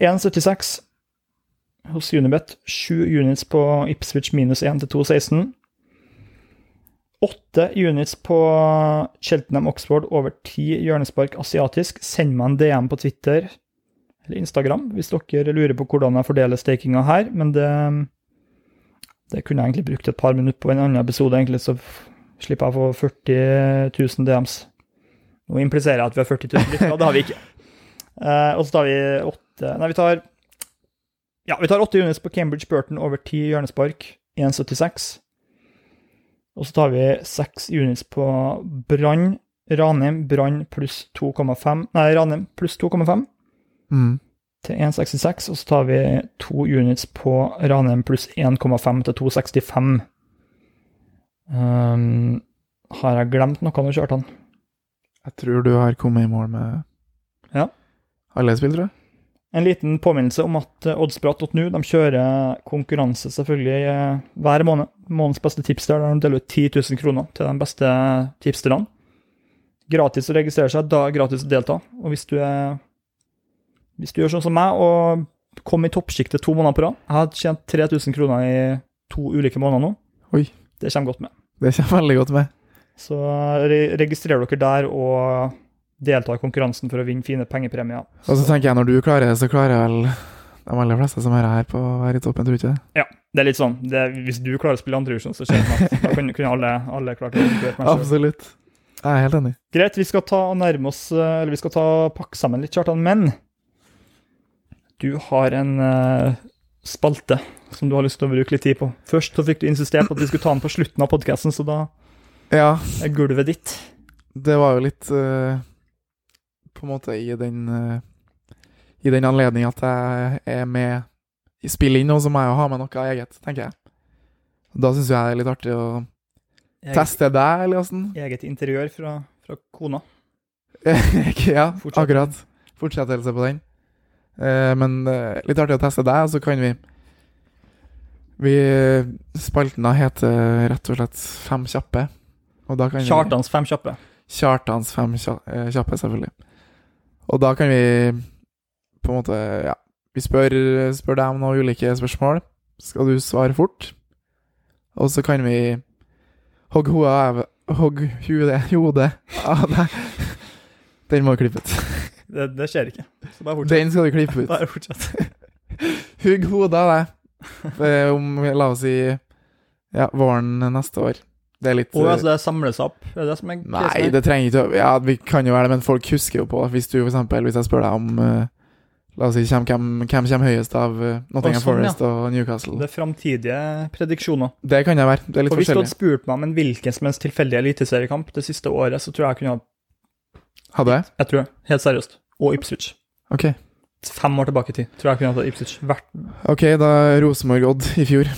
Er 1,76 hos Unibet. 7 units på Ipswich, minus 1 til 2,16. 8 units på Cheltenham Oxford, over 10 hjørnespark asiatisk. Send meg en DM på Twitter eller Instagram hvis dere lurer på hvordan jeg fordeler stakinga her, men det det kunne jeg egentlig brukt et par minutter på en annen episode, egentlig, så slipper jeg å få 40 000 DMs. Nå impliserer jeg at vi har 40 000 lyttere, det har vi ikke. Uh, (laughs) og så tar vi åtte Nei, vi tar Ja, vi tar åtte units på Cambridge Burton over 10 hjørnespark, 1,76. Og så tar vi seks units på Brann Ranheim, Brann pluss 2,5 Nei, Ranheim pluss 2,5 mm. til 1,66, og så tar vi to units på Ranheim pluss 1,5 til 2,65. Um, har jeg glemt noe nå, Kjartan? Jeg tror du har kommet i mål med Ja. alle spill, tror jeg. En liten påminnelse om at eh, Oddsprat.nu de kjører konkurranse selvfølgelig eh, hver måned. Månedens beste tipster, der de deler ut 10 000 kroner til de beste tipsterne. Gratis å registrere seg, da gratis å delta. Og hvis du er Hvis du gjør sånn som meg og kom i toppsjiktet to måneder på rad Jeg har tjent 3000 kroner i to ulike måneder nå. Oi. Det kommer godt med. Det kommer veldig godt med. Så re registrer dere der og delta i konkurransen for å vinne fine pengepremier. Og så tenker jeg, når du klarer det, så klarer vel de aller fleste som er her på å være i toppen, tror du ikke det? Ja, Det er litt sånn, det, Hvis du klarer å spille andredivisjon, så skjer det noe. Da kunne, kunne alle, alle klart det. inkludert meg. Absolutt. Jeg er helt enig. Greit, vi skal ta og nærme oss eh, Eller vi skal ta pakke sammen litt, Kjartan, men du har en uh, spalte som du har lyst til å bruke litt tid på. Først så fikk du insistert på at vi skulle ta den på slutten av podkasten, så da Ja, er gulvet ditt. det var jo litt eh, På en måte i den eh, I den anledning at jeg er med i spillet inn, og så må jeg jo ha med noe eget, tenker jeg. Da syns jeg det er litt artig å Eget, teste deg, Eliassen. eget interiør fra, fra kona. (laughs) ja, Fortsett. akkurat. Fortsettelse på den. Eh, men eh, litt artig å teste deg, og så kan vi Vi Spalten da heter rett og slett Fem kjappe. Og da kan vi Kjartans fem kjappe. Kjartans fem eh, kjappe, selvfølgelig. Og da kan vi på en måte Ja, vi spør, spør deg om noen ulike spørsmål. Skal du svare fort? Og så kan vi hogge hodet av Hogg hodet, hodet av deg. Den må du klippe ut. Det, det skjer ikke. Så bare fortsett. Den skal du klippe ut. Bare fortsett. Hugg hodet av deg om, la oss si, ja, våren neste år. Det er litt oh, altså, det samles opp? Er det det som er Nei, det trenger ikke å Ja, vi kan jo være det, men folk husker jo på Hvis du for eksempel, hvis jeg spør deg om uh, La oss si hvem, hvem, hvem kommer høyest av uh, Nottingham sånn, Forest ja. Og Newcastle. Det er framtidige prediksjoner. Det kan jeg være. Det er litt Og hvis du hadde spurt meg om en hvilken som helst tilfeldig eliteseriekamp det siste året, så tror jeg jeg kunne ha Hadde jeg? Jeg tror det. Helt seriøst. Og Ipswich. Ok. Fem år tilbake i tid tror jeg jeg kunne hatt Ipswich hvert Ok, da Rosenborg-Odd i fjor.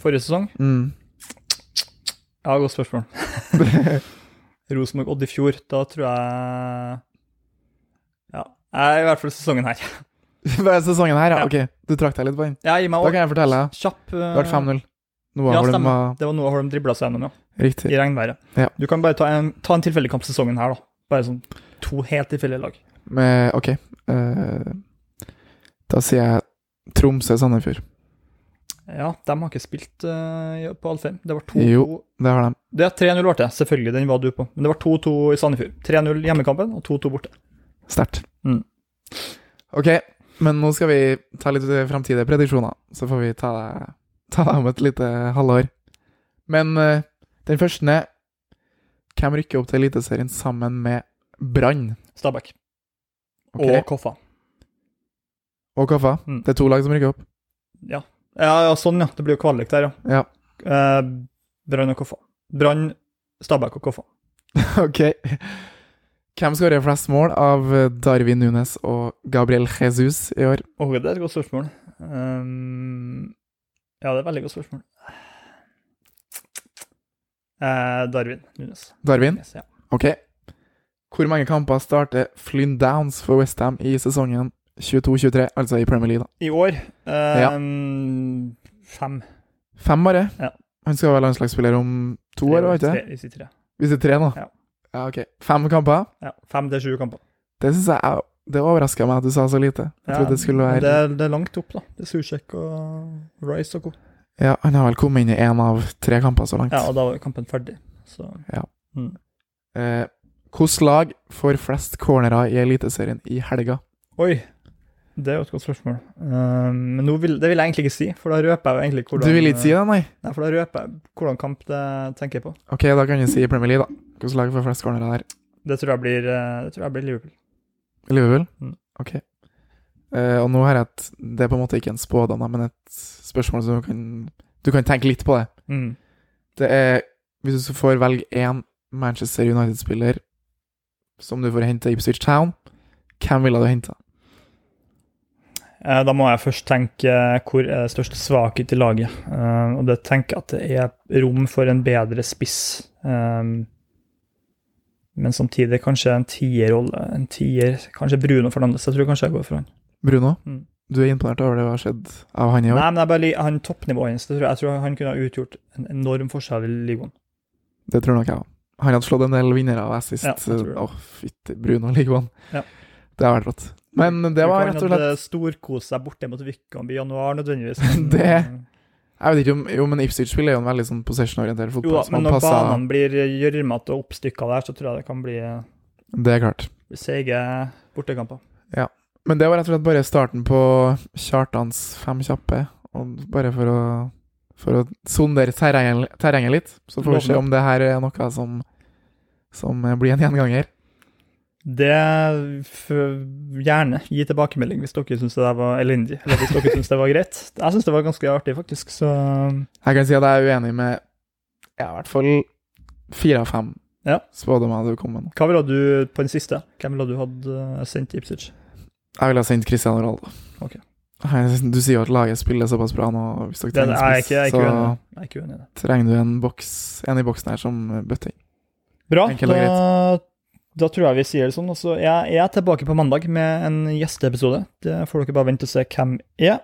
forrige sesong. Mm. Ja, godt spørsmål. (laughs) Rosenborg-Odd i fjor. Da tror jeg Ja. Jeg er i hvert fall sesongen her. Er sesongen her, ja? Ok, du trakk deg litt på den. Ja, gi meg Da kan jeg fortelle Kjapp, kjapp Det ble 5-0. Noah Ja, stemmer. var Det var noe Holm dribla seg gjennom, ja. riktig. I regnværet. Ja. Du kan bare ta en, ta en tilfeldig kamp sesongen her, da. Bare sånn to helt tilfeldige lag. Med OK. Uh, da sier jeg Tromsø-Sandefjord. Ja, de har ikke spilt uh, på Alfheim. Det var 2-2. Jo. Det har de. Det er 3-0 ble det, selvfølgelig. Den var du på. Men det var 2-2 i Sandefjord. 3-0 hjemmekampen og 2-2 borte. Sterkt. Mm. OK, men nå skal vi ta litt framtidige prediksjoner. Så får vi ta det, ta det om et lite halvår. Men uh, den første er, Hvem rykker opp til Eliteserien sammen med Brann? Stabæk. Okay. Og Koffa. Og Koffa? Mm. Det er to lag som rykker opp? Ja. Ja, ja, sånn, ja. Det blir jo kvalik der, ja. Ja. Eh, Brann og Koffa. Brann, Stabæk og Koffa. (laughs) OK. Hvem skårer flest mål av Darwin Nunes og Gabriel Jesus i år? Åh, det er et godt spørsmål. Um, ja, det er et veldig godt spørsmål. Eh, Darwin Nunes. Darwin? Yes, ja. OK. Hvor mange kamper starter Flynn Downs for Westham i sesongen 22-23, altså i Premier League? da? I år eh, Ja. fem. Fem, bare? Ja. Han skal være landslagsspiller om to år, var ikke det? Tre, i sitt tre. Vi sier tre nå? Ja. ja. OK. Fem kamper? Ja, fem til sju kamper. Det syns jeg er- Det overraska meg at du sa så lite. Jeg Ja, trodde det skulle være det, er- det er langt opp, da. Det er Susek og Rice og co. Ja, Han har vel kommet inn i én av tre kamper så langt. Ja, og da var kampen ferdig. Så Eh, Hvilket lag får flest cornerer i Eliteserien i helga? Oi, det er jo et godt spørsmål. Uh, men vil, det vil jeg egentlig ikke si, for da røper jeg jo egentlig hvordan Du vil ikke si det, nei? Nei, for da røper jeg hvordan kamp det tenker jeg på. Ok, da kan du si Premier League, da. Hvilket lag får flest cornerer der? Det tror jeg blir, eh, det tror jeg blir Liverpool. Liverpool? Mm. Ok. Uh, og nå har jeg et Det er på en måte ikke en spådom, men et spørsmål som du kan Du kan tenke litt på det. Mm. Det er Hvis du får velge én Manchester United-spiller som du får hente i Ipswich Town, hvem ville du henta? Eh, Da må jeg først tenke hvor er det største svakhet i laget. Eh, og det tenker jeg at det er rom for en bedre spiss. Men samtidig kanskje en tierrolle. En tier, kanskje Bruno Fernandes. Jeg tror kanskje jeg går for han. Bruno? Mm. Du er imponert over det som har skjedd av han i år? Nei, men jeg bare, han toppnivået hans, jeg, jeg tror han kunne ha utgjort en enorm forskjell i ligaen. Det tror nok jeg òg. Han hadde slått en del vinnere av assist. Ja. Å, fytti Bruno Ligaen. Ja. Det har vært rått. Men det var rett og slett Storkose seg borte mot Wickham i januar, nødvendigvis. (laughs) Det- Jeg vet ikke om Jo, men Ipswich spiller jo en veldig sånn possession-orientert Jo fotball. da, men når passer- banene blir gjørmete og oppstykka der, så tror jeg det kan bli Det er klart. seige bortekamper. Men det var rett og slett bare starten på Kjartans fem kjappe. Og bare for å For å sondere terrenget, terrenget litt. Så får vi se om det her er noe som Som blir en gjenganger. Det Gjerne gi tilbakemelding hvis dere syns det var elendig, eller hvis dere syns det var greit. Jeg syns det var ganske artig, faktisk, så Jeg kan si at jeg er uenig med ja, i hvert fall fire av fem Ja. spådommer du kom med. Hva ville du på den siste? Hvem ville du hatt eh, sendt til Ipswich? Jeg ville ha sendt Cristiano Ronaldo. Okay. Du sier jo at laget spiller såpass bra nå. Hvis dere trenger er spiss, så uenig. er trenger du en, boks, en i boksen her som bøtter inn. Bra. Da, da tror jeg vi sier det sånn. Og jeg, jeg er tilbake på mandag med en gjesteepisode. Det får dere bare vente og se hvem er.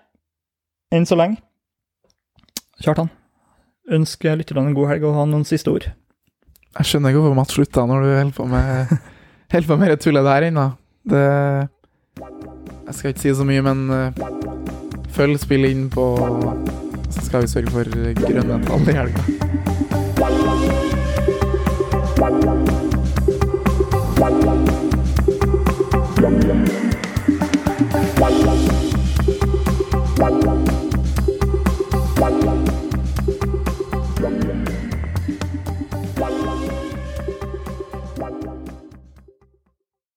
Enn så lenge. Kjartan, ønsk lytterne en god helg og ha noen siste ord. Jeg skjønner ikke hvorfor Mats slutta når du holder på med (laughs) Holder på med det tullet der ennå. Det Jeg skal ikke si så mye, men uh, følg spillet inn på Så skal vi sørge for grønne tall i helga. One, one.